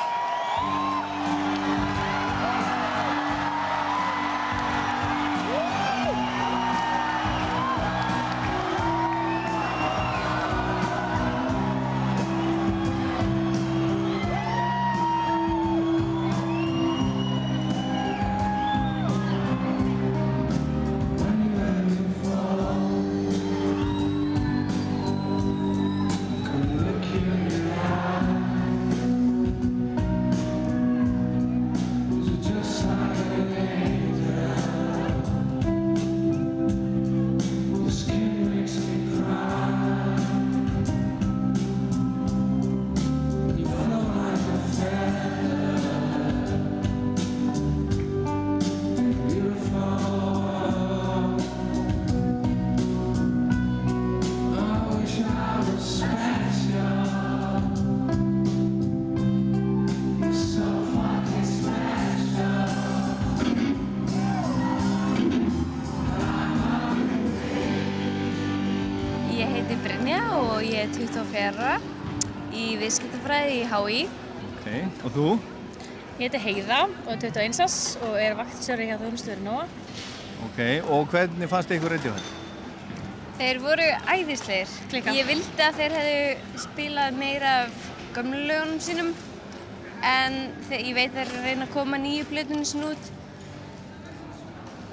HÍ. Ok, og þú? Ég heiti Heiða og er 21 árs og er vaktsjóri hjá þjónustöður Nóa. Ok, og hvernig fannst ykkur Radiohead? Þeir voru æðisleir. Klika. Ég vildi að þeir hefðu spilað meira af gömlu lögunum sínum en þeir, ég veit þeir eru að reyna að koma nýju plötunum sín út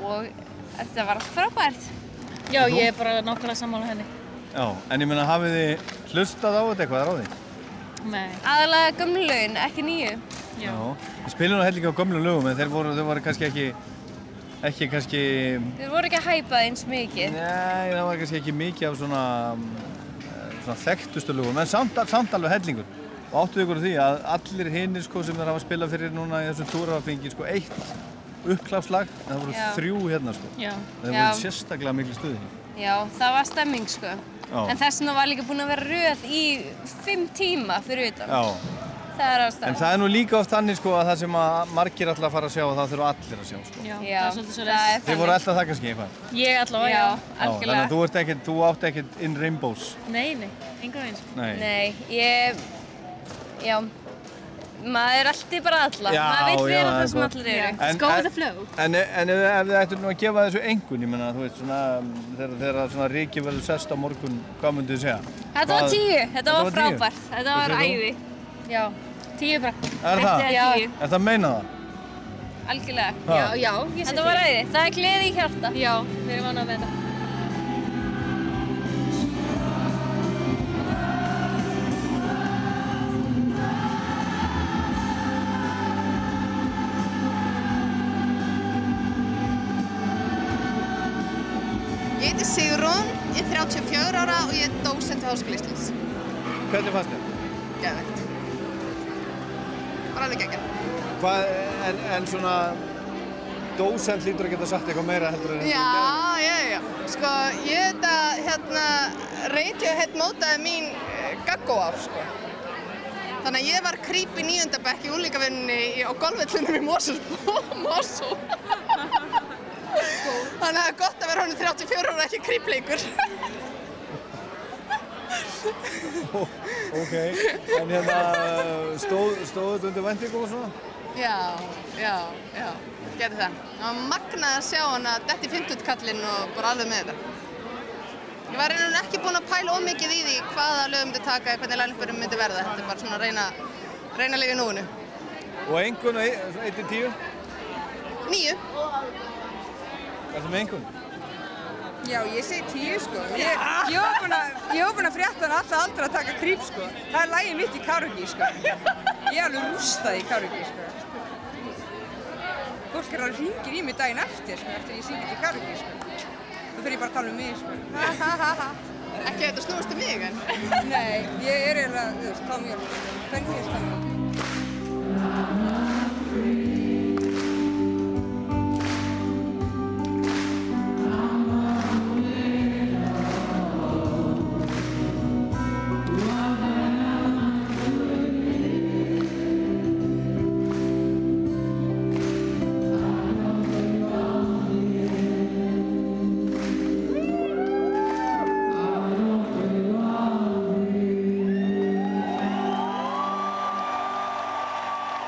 og þetta var allt frábært. Já, ég er bara nákvæmlega sammála henni. Já, en ég meina hafið þið hlustað á þetta eitthvað ráði? Aðalega gömlu lögin, ekki nýju. Já. Við spilum nú hellinga á gömlu lögum en þeir voru, þeir voru kannski ekki, ekki kannski, Þeir voru ekki að hæpa eins mikið. nei, það var kannski ekki mikið af svona, svona þekktustu lögum, en samt, samt alveg hellingur. Og áttuðu ykkur á því að allir hinnir sko sem þeir hafa spilað fyrir núna í þessum túra fengið sko eitt uppklapslag, en það voru Já. þrjú hérna sko. Já. Það voru sérstaklega miklu stuði. Já, það var stemming sko. Já. En þess vegna var líka búin að vera röð í fimm tíma fyrir utan. Já. Það er ástæðan. En það er nú líka oft þannig sko að það sem að margir ætla að fara að sjá það þurfa allir að sjá sko. Já, Já, það er svolítið svo það er Þið voru alltaf það kannski eitthvað. Ég allavega, Já, já. Já, þannig að þú, ert ekkert, þú átt ekkert in rainbows. Nei, nei, enga veginn. Nei. Nei, ég, já, maður er alltaf bara alla. Já, maður já, vera það sem allir eru. En- Go with en- the flow. En, en ef, ef þið ættu nú að gefa þessu engun, ég menna, þú veist, svona, um, þegar, þegar svona ríki verður sest á morgun, hvað myndu þið segja? Þetta var tíu, þetta var frábært, þetta var æði. Já, tíu bara. Er það? Þetta er tíu, Er það að meina það? algjörlega. Já, já, Þetta var æði, það er gleði í hjarta. Já, við erum vannað með þetta. Og ég er dósent við Háskóla Íslands. Hvernig fannst þér? Geðvegt. Bara alveg geggjað. Hvað, en, en svona, dósent lítur að geta sagt eitthvað meira heldur en Já, já, já. Sko, ég þetta, hérna, Radiohead mótaði mín uh, gaggó af, sko. Þannig að ég var creep í nýjöndabekk í úlíkavinninni á golfvellunum í. Mosó. Þannig að það er gott að vera honum 34 ára ekki creep leikur. Ok, en hérna, stóð, þetta undir vendingum og svona? Já, já, já, gerði það. Það var magnað að sjá hann að detti fimmtutkallinn og bara alveg með þetta. Ég var einhvern veginn ekki búin að pæla ómikið í því hvaða lög myndi taka eða hvernig lænleikurinn myndi verða. Þetta er bara svona að reyna reyna að lifa í núinu. Og einhvern, 1-10? Níu. Hvað er það með einhvern? Já, ég segi tíu sko. Ég, ég var búin að, ég var búin að frétta hann alltaf aldrei að taka krýp sko. Það er lægið mitt í Karugi sko. Ég er alveg rústað í Karugi sko. Fólk er alveg hringir í mig daginn eftir sko, eftir ég syngið til Karugi sko. Þá fyrir ég bara að tala um mig sko. Ekki að þetta snúist um mig en? Nei, ég er eiginlega, þú veist, Tom York. Hvernig er Tom York?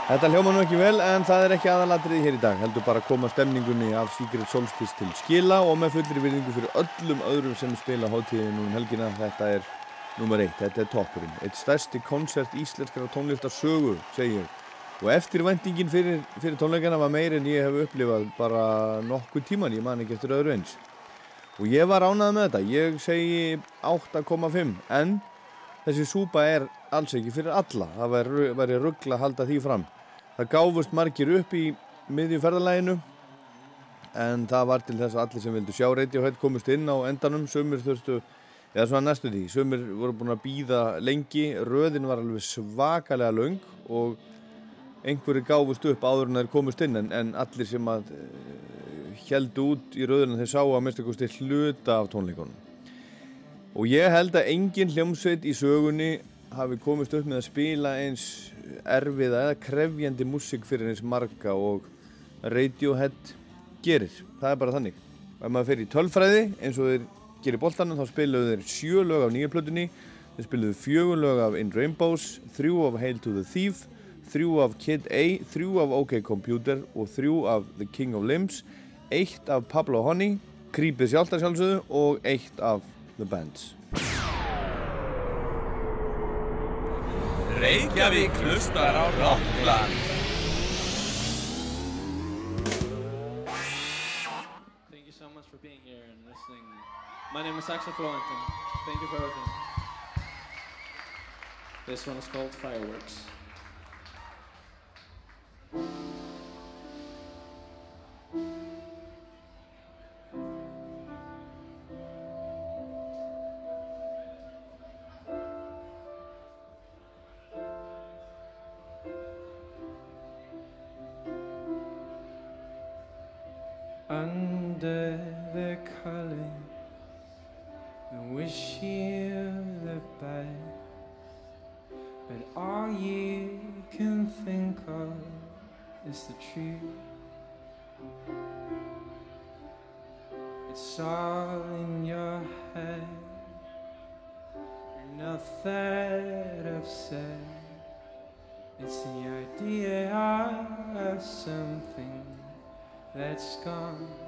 Þetta hljóma nú ekki vel en það er ekki aðalatriði hér í dag. Heldur bara að koma stemningunni af Secret Solstice til skila og með fullri virðingu fyrir öllum öðrum sem spila hátíðinu um helgina. Þetta er nummer eitt, þetta er toppurinn. Eitt stærsti koncert íslenskara tónlistar sögu, ég. Og eftirvæntingin fyrir, fyrir tónleikana var meir en ég hef upplifað bara nokkuð tíman, ég man ekki eftir öðru eins. Og ég var ánað með þetta, ég segi 8,5 en þessi súpa er alls ekki fyrir alla. Það væri ruggla að halda því fram. Það gáfust margir upp í miðjum ferðalæginu en það var til þess að allir sem vildu sjá Radiohead komust inn á endanum, sömur þurftu, eða svona næstu því, sömur voru búin að býða lengi, röðin var alveg svakalega laung og einhverju gáfust upp áður en þeir komust inn en, en allir sem að uh, heldu út í röðinu þeir sáu að mista kosti hluta af tónleikonum. Og ég held að engin hljómsveit í sögunni hafi komist upp með að spila eins erfiða eða krefjandi músík fyrir eins marga og Radiohead gerir. Það er bara þannig. Ef maður fer í tölfræði eins og þeir gerir boltanum þá spiluðu þeir sjö lög af nýja plötunni, þeir spiluðu fjögur lög af In Rainbows, þrjú af Hail to the Thief, þrjú af Kid A, þrjú af OK Computer og þrjú af The King of Limbs, eitt af Pablo Honey, Creepið sjálftar sjálfsögðu og eitt af The Bands. Reykjavík hlustar á Thank you so much for being here and listening. My name is Axel Florentin. Thank you for everything. This one is called Fireworks. Under the color, I wish you the best. But all you can think of is the truth. It's all in your head. That I've said. It's the idea of something that's gone.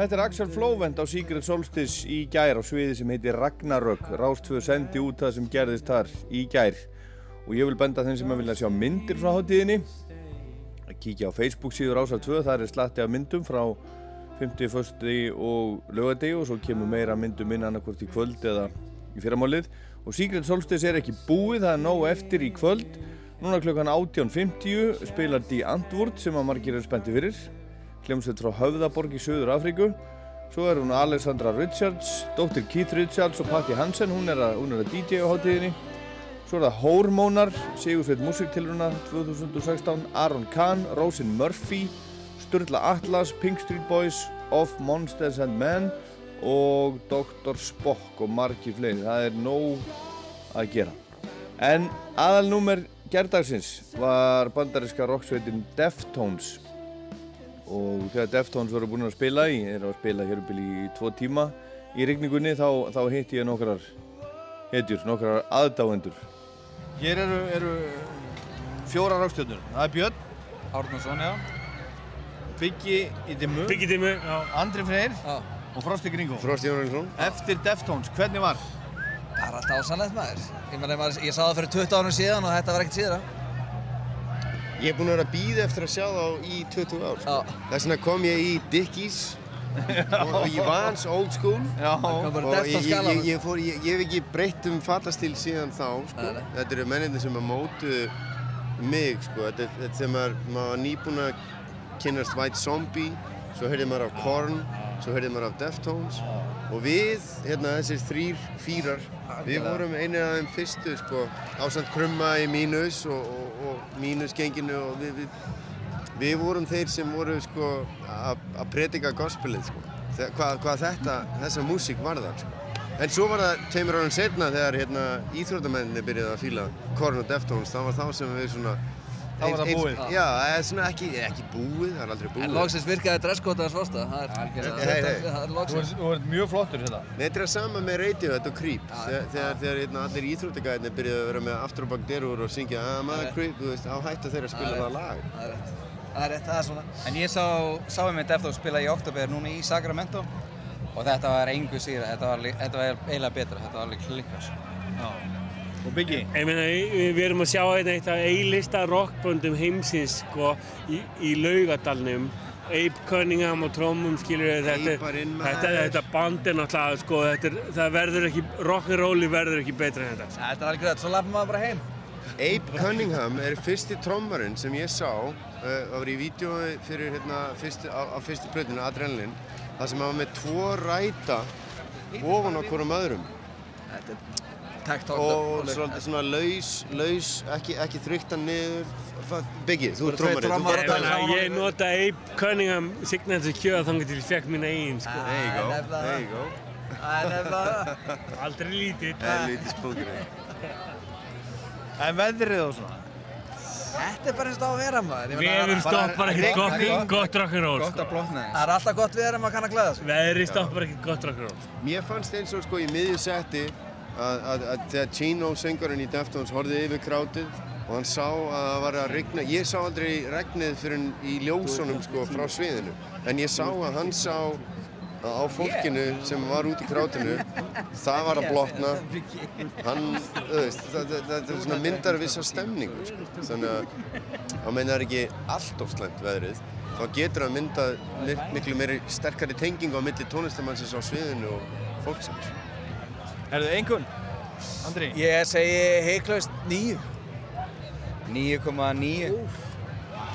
Þetta er Axel Flóvent á Secret Solstice í gær á sviði sem heitir Ragnarök. Rástföðu sendi út það sem gerðist þar í gær. Og ég vil benda þeim sem að vilja sjá myndir frá hátíðinni. Að kíkja á Facebook síður Rásar 2, það er slatti af myndum frá 50, 1. og lögadegi og svo kemur meira myndum inn annarkvort í kvöld eða í fyrramálið. Og Secret Solstice er ekki búið, það er nóg eftir í kvöld. Núna klukkan 18.50 spilar Die Antwoord sem að margir eru spenntið fyrir hljómsveit frá Höfðaborg í Suður Afríku svo er hún Alexandra Richards dóttir Keith Richards og Patti Hansen. Hún er að, hún er að DJ á hátíðinni. Svo er það Hórmónar Sigursveit Musiktilruna 2016 Aron Kahn, Rosin Murphy Sturla Atlas, Pink Street Boys Of Monsters and Men og Dr. Spock og margi fleiri, það er nóg að gera. En aðalnúmer gerðdagsins var bandaríska rocksveitin Deftones og þegar Deftones voru búin að spila í, er að spila hér uppil í tvo tíma í rigningunni þá, þá hitti ég nokkrar hetjur, nokkrar aðdáendur. Hér eru, eru fjóra rákstjörnur. Það er Björn Árnarsson, já. Byggi í dimmu. Byggi í dimmu, já. Andri Freyr já. og Frosti Gringo. Frosti Jónaldsson. Eftir Deftones, hvernig var? Það er alltaf ásannlegt maður. Ég, meni, maður. ég sá það fyrir 20 ánum síðan og þetta var ekkert síðan. Ég er búinn að vera að býða eftir að sjá þá í 20 ár. Sko. Þess vegna kom ég í Dickies og, og var hans old school Já. og ég, ég, ég, fór, ég hef ekki breytt um fallastíl síðan þá. Sko. Þetta eru mennindir sem að mótu mig. Sko. Þetta er þetta sem maður, maður var nýbúinn að kynast White Zombie, svo heyrði maður af Korn, svo heyrði maður af Deftones. Og við, hérna þessir þrýr, fýrar, við vorum einu af þeim fyrstu sko, ásand krumma í mínus og, og, og mínusgenginu og við, við, við vorum þeir sem voru sko að predika gospelið sko, hvað, hvað þetta, þessa músík var það sko. En svo var það tveimur árum setna þegar hérna íþrótamenninni byrjaði að fíla Korn og Deftones, þá var þá sem við svona Þá var það búið? Já, það er svona ekki, ekki búið, það er aldrei búið. En loksins virkaði dresskóta hans fórsta, það er er loksins. Þú ert mjög flottur hérna. Þetta er sama með Radiohead og Creep. Þegar, hérna, allir íþróttegæðinni byrjaði að vera með aftur og bakderur og syngja I'm a Creep, þú veist, á hættu þeirra að spila það lag. Það er rétt, það er rétt, það er svona. En ég sá, sá um mitt eftir að spila í oktober núna í Sacramento og þetta var engu síra, þetta var, þetta var eiginlega betra, þetta var alveg klikkast. Og Biggi? Ég meina, við erum að sjá hérna eitt af A-lista rockböndum heimsins, sko, í, í laugadalnum. Abe Cunningham og trómum, skilur við, þetta, þetta, þetta band er náttúrulega, sko, þetta er, það verður ekki, rock'n'rolli verður ekki betra en þetta. Þetta er alveg rétt, svo lafum maður bara heim. Abe Cunningham er fyrsti trommarinn sem ég sá, uh, það var í vídjói fyrir hérna, fyrsti, á, á fyrstu plötinu, Adrenalin, það sem hafa með tvo ræta ofan á hverjum öðrum. Þetta er og svolítið svona laus, laus, ekki, ekki þryktan niður. Biggi, þú er trommarinn. Ég, ég nota Abe Cunningham signature kjöða þannig til ég fekk mín eigin, sko. There you go, there you go. Það nefnilega Aldrei. Það er lítið spókir. En veðrið og svona? Þetta er bara eins og á að vera maður. Veður stoppar ekkert gott, gott rock'n'roll. Gott að blókna þess. Það er alltaf gott veður ef maður kann að glæða sig. Veðrið stoppar ekkert gott rock'n'roll. Mér fannst eins og sko í miðjusetti að, að, að Chino söngurinn í Deftones horfið yfir krátið og hann sá að það var að regna, ég sá aldrei regnið fyrir í ljósunum sko frá sviðinu. En ég sá að hann sá að á fólkinu sem var út í krátinu það var að blotna. Hann, auðvist, það, það, það, það myndar vissa stemningu sko. þannig að hann meinar ekki allt of slemt veðrið þá getur hann myndað miklu meiri sterkari tengingu á milli tónlistamannsins á sviðinu og fólksins Er þið einhvern? Andri? Ég segi heiklaust nýju. 9,9.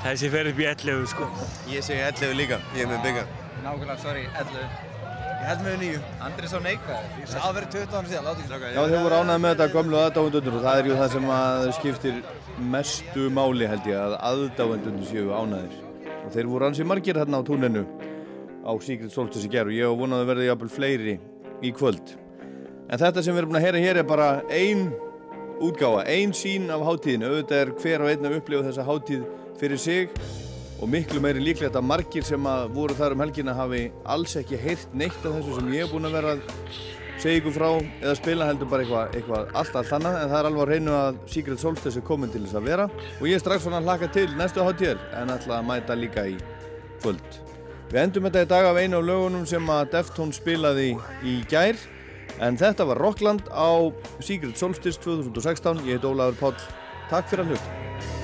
Þessi fer upp í 11 sko. Ég segi 11 líka, ég er með bygga. Nákvæmlega, sorry, 11. Ég held með nýju. Andri svo neikvæður. Ég sá að vera 20 ára síðan, láta ekki slaka. Já, þau voru ánægð með þetta gömlu aðdáendundur og það er ju það sem að skiptir mestu máli held ég að aðdáendundur séu ánægðir. Og þeir voru ansið margir hérna á túninu á Secret Solstice í gerð og ég hef vonað að verða jafnvel fleiri í kvöld. En þetta sem við erum búin að heyra hér er bara ein útgáfa, ein sín af hátíðinu. Auðvitað er hver og einn að upplifa þessa hátíð fyrir sig og miklu meiri líklegt að margir sem að voru þar um helgina hafi alls ekki heyrt neitt af þessu sem ég hef búin að vera að segja ykkur frá eða spila heldur bara eitthvað, eitthvað allt allt annað. En það er alveg að reynu að Secret Solstice er komin til þess að vera. Og ég er strax svona að hlaka til næstu hátíðar en ætla að mæta líka í kvöld. Við endum þetta í dag af einu af lögunum sem að Deftones spilaði í gær en þetta var Rockland á Secret Solstice 2016. Ég heit Ólaður Páll. Takk fyrir að hlusta.